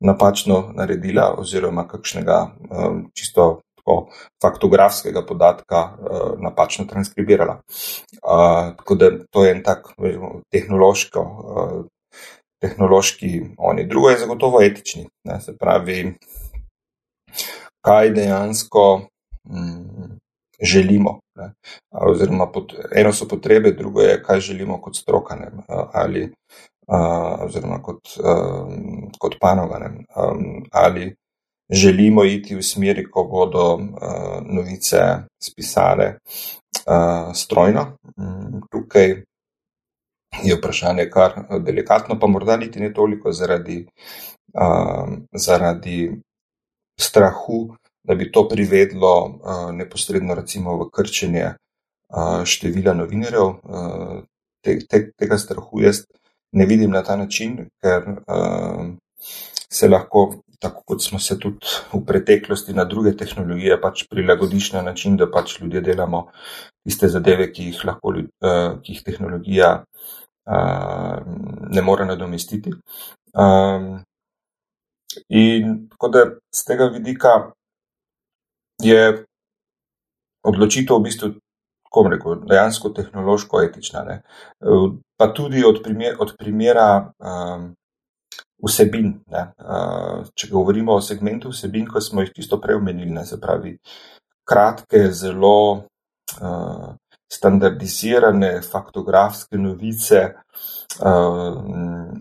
napačno naredila, oziroma kakšnega um, čisto tako faktografskega podatka uh, napačno transkribirala. Uh, tako da to je en tak tehnološko. Uh, Tehnološki, oni drugo je zagotovo etični. Ne, se pravi, kaj dejansko mm, želimo. Ne. Oziroma, pot, eno so potrebe, drugo je, kaj želimo kot stroka ne, ali a, oziroma kot, a, kot panoga. A, ali želimo iti v smeri, ko bodo a, novice spisane a, strojno. Mm, tukaj je vprašanje kar delikatno, pa morda niti ne toliko zaradi, a, zaradi strahu da bi to privedlo uh, neposredno recimo v krčenje uh, števila novinarjev. Uh, te, te, tega strahu jaz ne vidim na ta način, ker uh, se lahko, tako kot smo se tudi v preteklosti na druge tehnologije, pač prilagodiš na način, da pač ljudje delamo tiste zadeve, ki jih lahko uh, ki jih tehnologija uh, ne more nadomestiti. Um, in tako da z tega vidika je odločitev v bistvu, kako rekel, dejansko tehnološko-etična. Ne? Pa tudi od, primer, od primera um, vsebin. Uh, če govorimo o segmentu vsebin, ko smo jih čisto prej omenili, se pravi, kratke, zelo. Standardizirane faktografske novice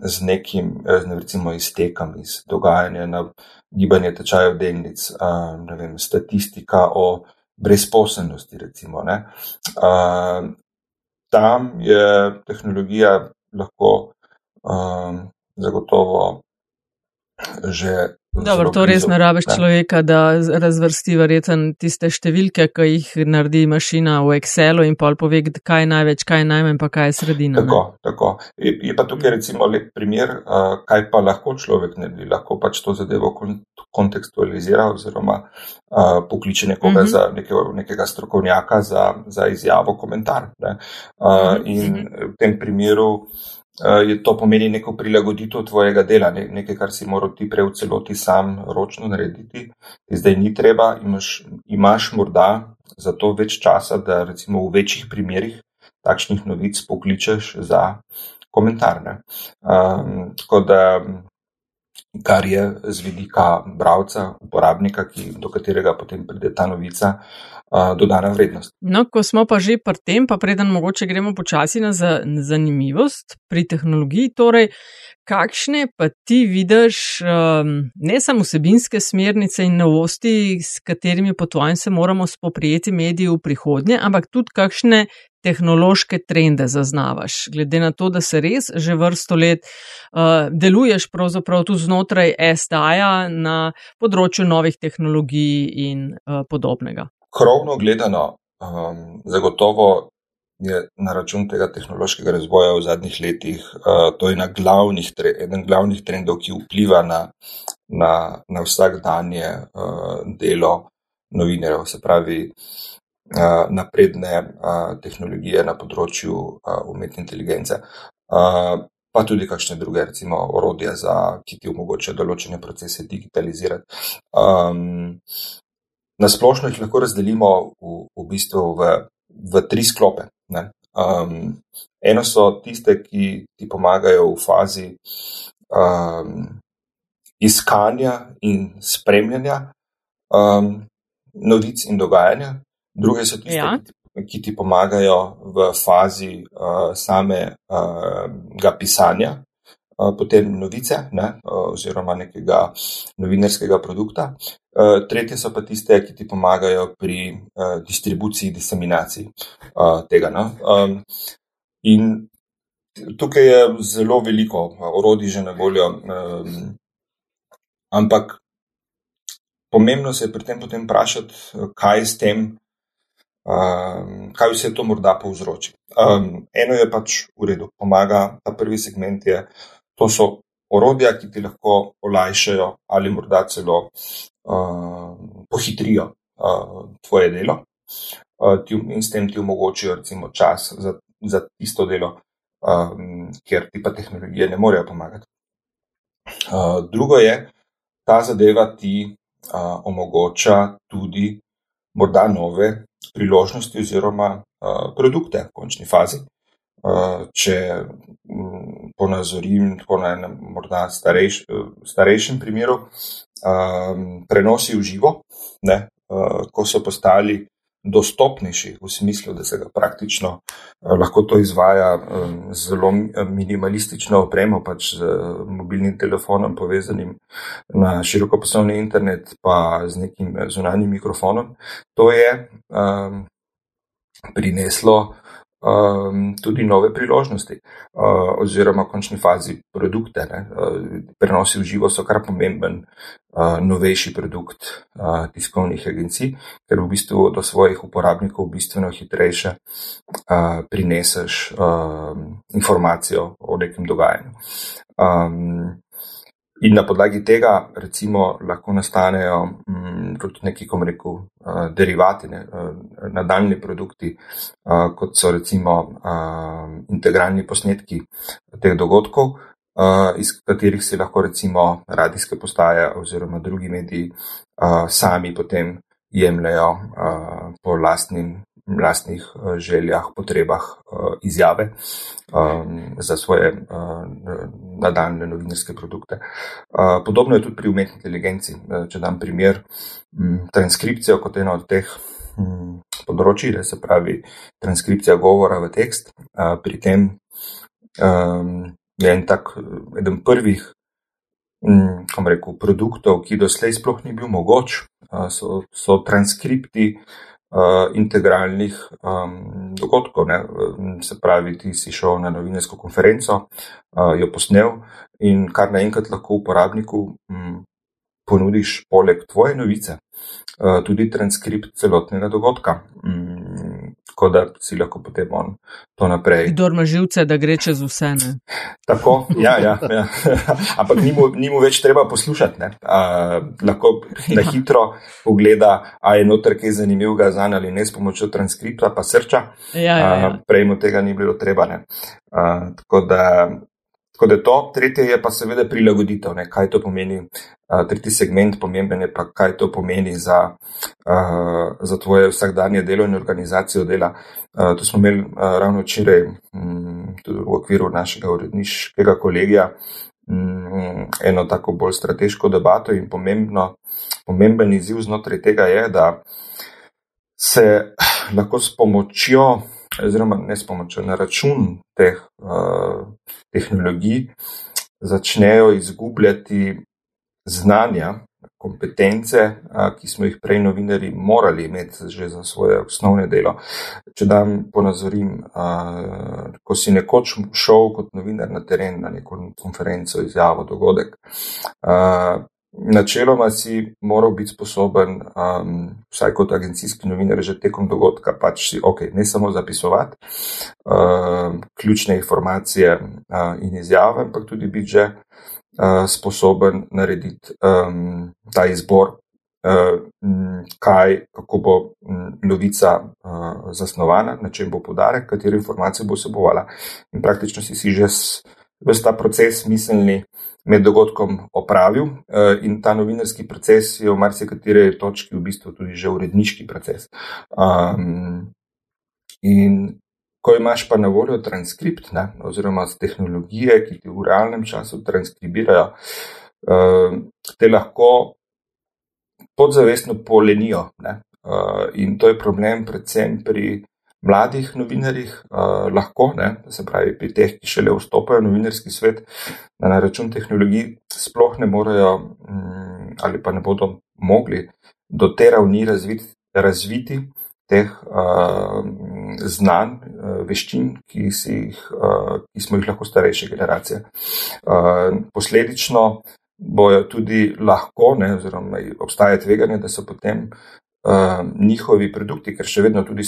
z nekim, recimo, iztekom iz dogajanja na gibanje tečajev delnic, ne vem, statistika o brezposelnosti, recimo. Ne. Tam je tehnologija lahko zagotovo že Dobro, to res ne rabiš človeka, da razvrsti verjeten tiste številke, ki jih naredi mašina v Excelu in pol pove, kaj je največ, kaj je najmanj, pa kaj je sredina. Tako, ne? tako. Je, je pa tukaj recimo lep primer, kaj pa lahko človek naredi. Lahko pač to zadevo kontekstualizira oziroma uh, pokliče nekoga mhm. -huh. za neke, nekega strokovnjaka za, za izjavo, komentar. Uh, uh. In v tem primeru je to pomeni neko prilagoditev tvojega dela, nekaj, kar si moral ti prej v celoti sam ročno narediti. Zdaj ni treba, imaš, imaš morda za to več časa, da recimo v večjih primerjih takšnih novic pokličeš za komentarne. Um, tako da, kar je z vidika bravca, uporabnika, ki, do katerega potem pride ta novica, dodana vrednost. No, ko smo pa že pri tem, pa preden mogoče gremo počasi na zanimivost pri tehnologiji, torej, kakšne pa ti vidiš um, ne samo vsebinske smernice in novosti, s katerimi po tvojem se moramo spoprijeti mediji v prihodnje, ampak tudi kakšne tehnološke trende zaznavaš, glede na to, da se res že vrsto let uh, deluješ pravzaprav tudi znotraj STA-ja na področju novih tehnologij in uh, podobnega? Krovno gledano, um, zagotovo je na račun tega tehnološkega razvoja v zadnjih letih, uh, to je glavnih, eden glavnih trendov, ki vpliva na, na, na vsakdanje uh, delo novinarjev, se pravi uh, napredne uh, tehnologije na področju uh, umetne inteligence. Uh, Pa tudi kakšne druge, recimo, orodje, za, ki ti omogočajo določene procese digitalizirati. Um, na splošno jih lahko razdelimo v, v bistvu v v tri sklope. Um, eno so tiste, ki ti pomagajo v fazi um, iskanja in spremljanja um, novic in dogajanja, druge so tiste, ja. ki, ki ti pomagajo v fazi uh, samega uh, pisanja potem novice ne, oziroma nekega novinarskega produkta. Tretje so pa tiste, ki ti pomagajo pri distribuciji, diseminaciji tega. No. In tukaj je zelo veliko orodij že na voljo, ampak pomembno se je pri tem potem vprašati, kaj s tem. Um, kaj vse to morda povzroči? Um, eno je pač v redu, pomaga, ta prvi segment je To so orodja, ki ti lahko olajšajo ali morda celo uh, pohitrijo uh, tvoje delo uh, in s tem ti omogočijo recimo čas za, za tisto delo, um, kjer ti pa tehnologije ne morejo pomagati. Uh, drugo je, ta zadeva ti uh, omogoča tudi morda nove priložnosti oziroma uh, produkte v končni fazi. Uh, če ponazorim tako na enem morda starejš, starejšem primeru, um, prenosi v živo, ne, uh, ko so postali dostopnejši v smislu, da se ga praktično uh, lahko to izvaja um, zelo minimalistično opremo, pač z uh, mobilnim telefonom povezanim na širokoposlovni internet, pa z nekim zunanjim mikrofonom. To je um, prineslo um, tudi nove priložnosti, uh, oziroma v končni fazi produkte. Uh, prenosi v živo so kar pomemben, uh, novejši produkt uh, tiskovnih agencij, ker v bistvu do svojih uporabnikov bistveno hitrejše uh, prineseš uh, informacijo o nekem dogajanju. Um, In na podlagi tega, recimo, lahko nastanejo mm, tudi neki, kako rekel, uh, derivati, ne, uh, nadaljni produkti, uh, kot so recimo uh, integralni posnetki teh dogodkov, uh, iz katerih si lahko recimo radijske postaje oziroma drugi mediji uh, sami potem jemljajo uh, po lastnim lastnih eh, željah, potrebah eh, izjave um, za svoje eh, nadaljne novinarske produkte. Podobno je tudi pri umetni inteligenci. Če dam primer, mm, transkripcijo kot eno od teh mm, področji, se pravi transkripcija govora v tekst, pri tem je en tak, eden prvih mm, rekel, produktov, ki doslej sploh ni bil mogoč, so, so transkripti uh, integralnih um, dogodkov. Ne? Se pravi, ti si šel na novinarsko konferenco, uh, jo posnel in kar naenkrat lahko uporabniku um, ponudiš poleg tvoje novice uh, tudi transkript celotnega dogodka. Um, tako da si lahko potem on to naprej. Kdo ima živce, da gre čez vse. Ne? Tako, ja, ja, ja. ampak ni mu, ni mu več treba poslušati. A, lahko na ja. hitro pogleda, a je noter kaj zanimivega za ali ne s pomočjo transkripta, pa srča. Ja, ja, ja. Prej mu tega ni bilo treba. A, tako da Tako da to, tretje je pa seveda prilagoditev, ne, kaj to pomeni. Uh, tretji segment pomemben je pa, kaj to pomeni za, uh, za tvoje vsakdanje delo in organizacijo dela. Uh, to smo imeli uh, ravno včeraj um, v okviru našega uredniškega kolegija um, eno tako bolj strateško debato in pomembno, pomemben izziv znotraj tega je, da se lahko s pomočjo oziroma ne s pomočjo, na račun teh uh, tehnologij, začnejo izgubljati znanja, kompetence, ki smo jih prej novinari morali imeti že za svoje osnovne delo. Če dam ponazorim, ko si nekoč šel kot novinar na teren na neko konferenco, izjavo, dogodek, načeloma si moral biti sposoben, um, vsaj kot agencijski novinar, že tekom dogodka, pač si ok, ne samo zapisovati uh, ključne informacije uh, in izjave, ampak tudi biti že uh, sposoben narediti um, ta izbor. Uh, kaj, kako bo novica uh, zasnovana, na čem bo podarek, katero informacijo bo vsebovala. In praktično si, si že ves ta proces miselni med dogodkom opravil eh, in ta novinarski proces je v marsikateri točki v bistvu tudi že uredniški proces. Um, in ko imaš pa na voljo transkript, ne, oziroma tehnologije, ki ti v realnem času transkribirajo, uh, te lahko podzavestno polenijo. Ne, uh, in to je problem predvsem pri mladih novinarjih, uh, lahko, ne, se pravi, pri teh, ki šele vstopajo v novinarski svet, da na račun tehnologij sploh ne morejo um, ali pa ne bodo mogli do te ravni razviti, razviti teh uh, znanj, uh, veščin, ki, jih, uh, ki smo jih lahko starejše generacije. Uh, posledično bojo tudi lahko, ne, oziroma obstaja tveganje, da so potem uh, njihovi produkti, ker še vedno tudi,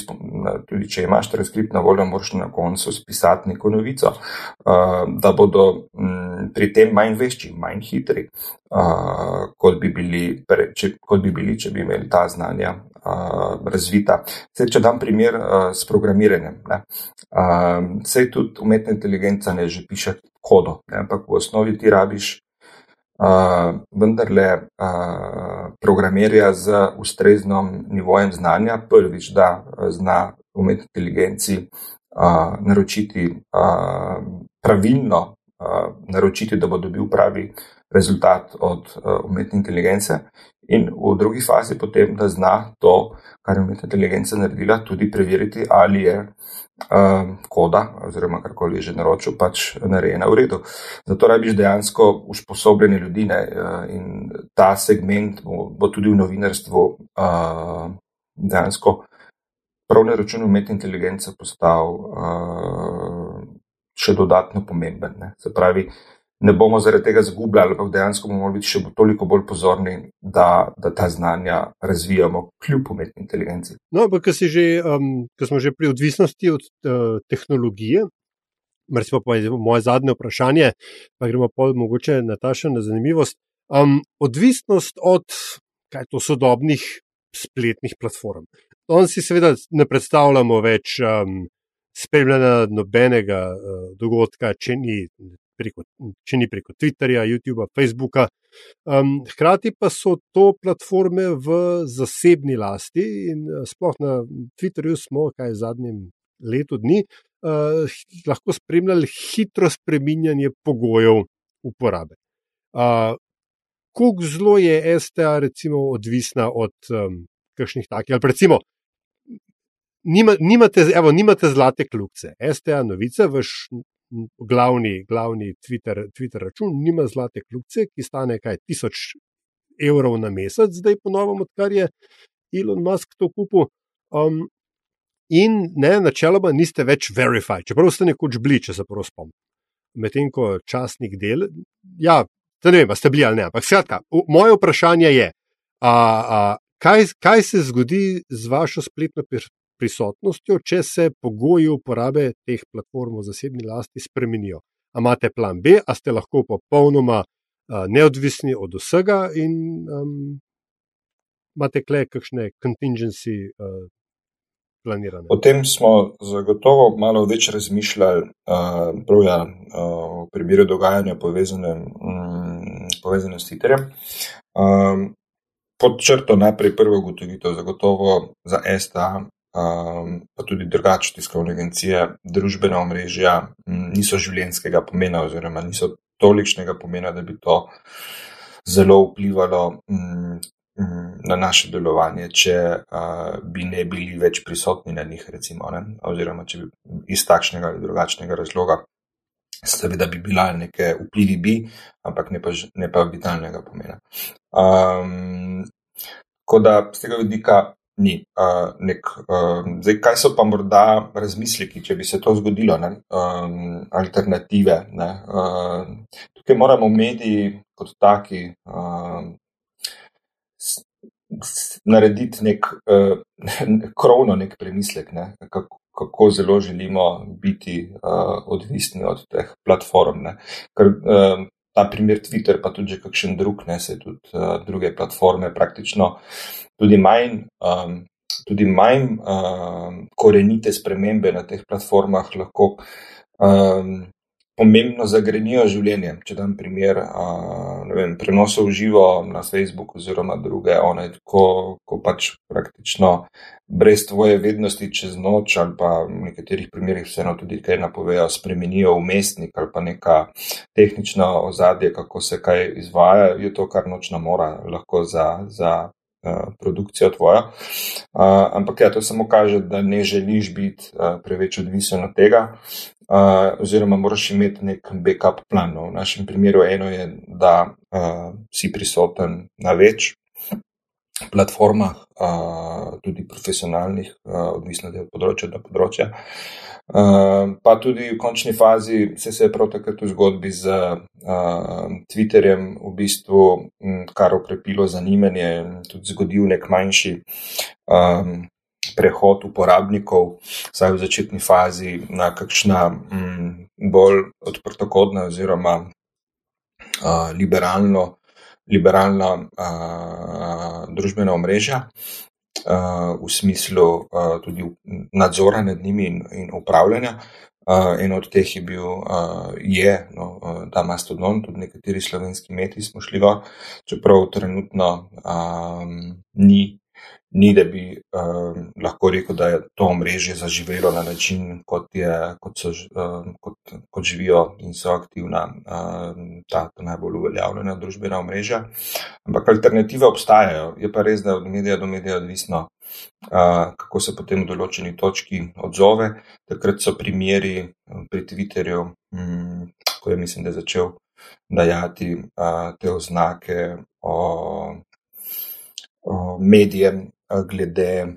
tudi če imaš transkript na voljo, moraš na koncu spisati neko novico, uh, da bodo um, pri tem manj vešči, manj hitri, uh, kot, bi bili, pre, če, kot bi bili, če bi imeli ta znanja. Uh, razvita. Zdaj, če dam primer uh, s programiranjem. Uh, Sej tudi umetna inteligenca ne že piše kodo, ne? ampak v osnovi ti rabiš uh, vendarle uh, programerja z ustreznim nivojem znanja, prvič, da zna umetni inteligenci uh, naročiti uh, pravilno, uh, naročiti, da bo dobil pravi rezultat od uh, umetne inteligence, in v drugi fazi potem, da zna to, kar je umetna inteligenca naredila, tudi preveriti, ali je uh, koda oziroma karkoli že naročil, pač narejena v redu. Zato rabiš dejansko usposobljene ljudi ne, uh, in ta segment bo, bo tudi v novinarstvu uh, dejansko prav na račun umetne inteligence postal uh, še dodatno pomemben. Ne. Se pravi, uh, ne bomo zaradi tega zgubljali, ampak dejansko bomo biti še toliko bolj pozorni, da, da ta znanja razvijamo kljub umetni inteligenci. No, ampak, že, um, smo že pri odvisnosti od uh, tehnologije, recimo pa je moje zadnje vprašanje, pa gremo pa mogoče na ta še na zanimivost. Um, odvisnost od to sodobnih spletnih platform. On si seveda ne predstavljamo več um, spremljanja nobenega uh, dogodka, če ni preko, če ni preko Twitterja, YouTuba, Facebooka. Um, hkrati pa so to platforme v zasebni lasti in uh, sploh na Twitterju smo, kaj zadnjem letu dni, uh, lahko spremljali hitro spreminjanje pogojev uporabe. Uh, Kako zelo je STA recimo odvisna od um, kakšnih takih, ali recimo. Nima, nimate, evo, nimate zlate kljubce. STA novica, vaš glavni, glavni Twitter, Twitter račun, nima zlate kljubce, ki stane kaj tisoč evrov na mesec, zdaj ponovno, odkar je Elon Musk to kupil. Um, in ne, načeloma niste več verified, čeprav ste nekoč bili, če se prav spomnim. Medtem ko časnik del, ja, ne vem, ste bili ali ne. Ampak skratka, moje vprašanje je, a, a, kaj, kaj se zgodi z vašo spletno prisotnostjo, če se pogoji uporabe teh platform v zasebni lasti spremenijo. A imate plan B, a ste lahko popolnoma uh, neodvisni od vsega in um, imate kle kakšne contingency uh, planirane. O tem smo zagotovo malo več razmišljali, uh, prav ja, uh, v primeru dogajanja povezane, um, povezane s Twitterjem. Um, Pod črto najprej prvo ugotovitev, zagotovo za STA um, pa tudi drugače tiskovne agencije, družbena omrežja niso življenskega pomena oziroma niso tolikšnega pomena, da bi to zelo vplivalo um, na naše delovanje, če uh, bi ne bili več prisotni na njih, recimo, ne? oziroma če bi iz takšnega ali drugačnega razloga. Seveda bi bila neke vplivi, bi, ampak ne pa, ne pa vitalnega pomena. Um, Tako da z tega vidika ni. Uh, nek, uh, zdaj, kaj so pa morda razmisleki, če bi se to zgodilo, ne? Um, alternative. Ne? Uh, tukaj moramo mediji kot taki uh, narediti nek uh, krovno, nek premislek, ne? kako, kako zelo želimo biti uh, odvisni od teh platform. Ne? Ker uh, ta primer Twitter, pa tudi kakšen drug, ne se tudi uh, druge platforme praktično tudi manj, um, tudi manj um, korenite spremembe na teh platformah lahko um, pomembno zagrenijo življenje. Če dam primer uh, prenosov živo na Facebook oziroma druge, one, ko, ko pač praktično brez tvoje vednosti čez noč ali pa v nekaterih primerjih vseeno tudi kaj napovejo, spremenijo umestnik ali pa neka tehnična ozadje, kako se kaj izvaja, je to kar nočna mora lahko za. za Produkcija tvoja. Uh, ampak ja, to samo kaže, da ne želiš biti uh, preveč odvisen od tega, uh, oziroma moraš imeti nek backup plan. No. V našem primeru eno je, da uh, si prisoten na več platformah, tudi profesionalnih, odvisno od področja do področja. Pa tudi v končni fazi se, se je prav takrat v zgodbi z Twitterjem v bistvu kar okrepilo zanimanje in tudi zgodil nek manjši prehod uporabnikov, vsaj v začetni fazi, na kakšna bolj odprtokodna oziroma liberalno, liberalna uh, družbena omrežja. Uh, v smislu uh, tudi nadzora nad njimi in, in upravljanja. Uh, en od teh je bil, uh, je, no, uh, ta mastodon, tudi nekateri slovenski mediji smo šli gor, čeprav trenutno um, ni ni, da bi um, lahko rekel, da je to omrežje zaživelo na način, kot, je, kot, so, um, kot, kot živijo in so aktivna um, ta najbolj uveljavljena družbena omrežja. Ampak alternative obstajajo. Je pa res, da od medija do medija odvisno, uh, kako se potem v določeni točki odzove. Takrat so primeri pri Twitterju, um, ko je mislim, da je začel dajati uh, te oznake o. Medijem, glede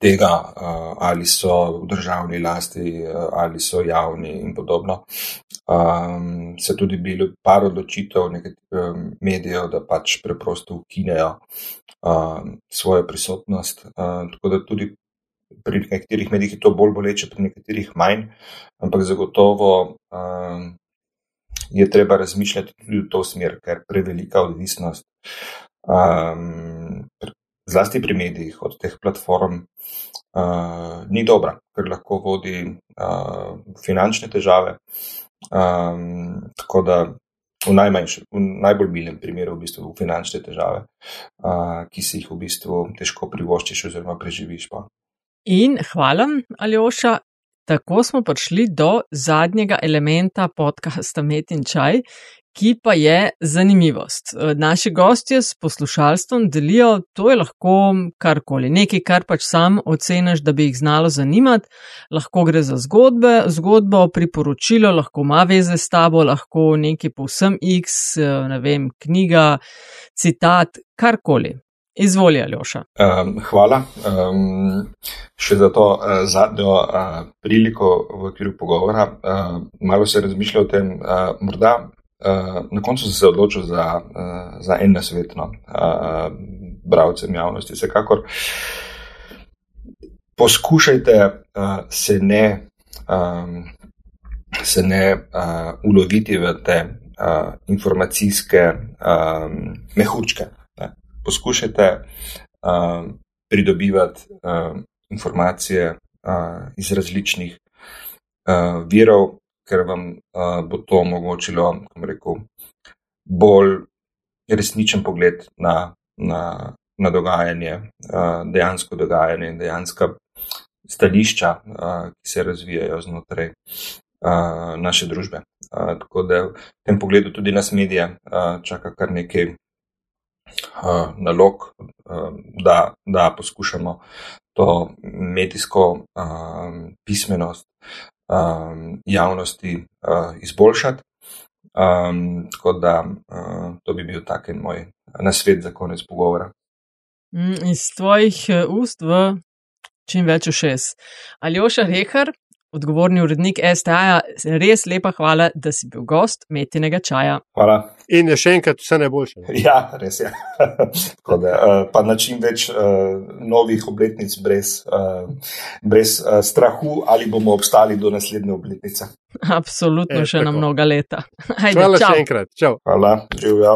tega, eh, ali so v državni lasti, eh, ali so javni in podobno. Um, se tudi bilo par odločitev nekaterih medijev, da pač preprosto ukinejo um, svojo prisotnost. Um, tako da tudi pri nekaterih medijih je to bolj boleče, pri nekaterih manj, ampak zagotovo um, je treba razmišljati tudi v to smer, ker prevelika odvisnost. Um, zlasti pri medijih od teh platform, uh, ni dobra, ker lahko vodi uh, finančne težave. Um, tako da v, v najbolj milem primeru, v bistvu v finančne težave, uh, ki si jih v bistvu težko privoščiš, oziroma preživiš. Pa. In hvala, Aljoša. Tako smo prišli do zadnjega elementa podcasta Met in Čaj, ki pa je zanimivost. E, naši gostje s poslušalstvom delijo, to je lahko karkoli, nekaj, kar pač sam oceniš, da bi jih znalo zanimati. Lahko gre za zgodbe, zgodbo, priporočilo, lahko ima veze s tabo, lahko nekaj povsem X, e, ne vem, knjiga, citat, karkoli. Izvoli, Aljoša. Um, hvala. Um, še za to uh, zadnjo uh, priliko v okviru pogovora. Uh, malo se razmišlja o tem, uh, morda Uh, na koncu sem se odločil za, uh, za en nasvet, no, uh, bravcem javnosti. Vsekakor poskušajte uh, se ne, um, se ne uh, uloviti v te uh, informacijske um, mehučke. Ne. Poskušajte uh, pridobivati uh, informacije uh, iz različnih uh, virov, ker vam uh, bo to omogočilo, kako rekel, bolj resničen pogled na, na, na dogajanje, uh, dejansko dogajanje in dejanska stališča, uh, ki se razvijajo znotraj uh, naše družbe. Uh, tako da v tem pogledu tudi nas medije uh, čaka kar nekaj. Uh, nalog, uh, da, da poskušamo to medijsko uh, pismenost um, javnosti uh, izboljšati. Um, tako da uh, to bi bil tak moj nasvet za konec pogovora. Mm, iz tvojih eh, ust v čim več ušes. Aljoša Rehar, odgovorni urednik STA, res lepa hvala, da si bil gost metinega čaja. Hvala. In je še enkrat vse najboljše. Ja, res je. da, uh, pa na čim več uh, novih obletnic, brez, uh, brez strahu, ali bomo obstali do naslednje obletnice. Absolutno, e, še tako. na mnoga leta. Ajde, Hvala čau. še enkrat. Čau. Hvala, živijo.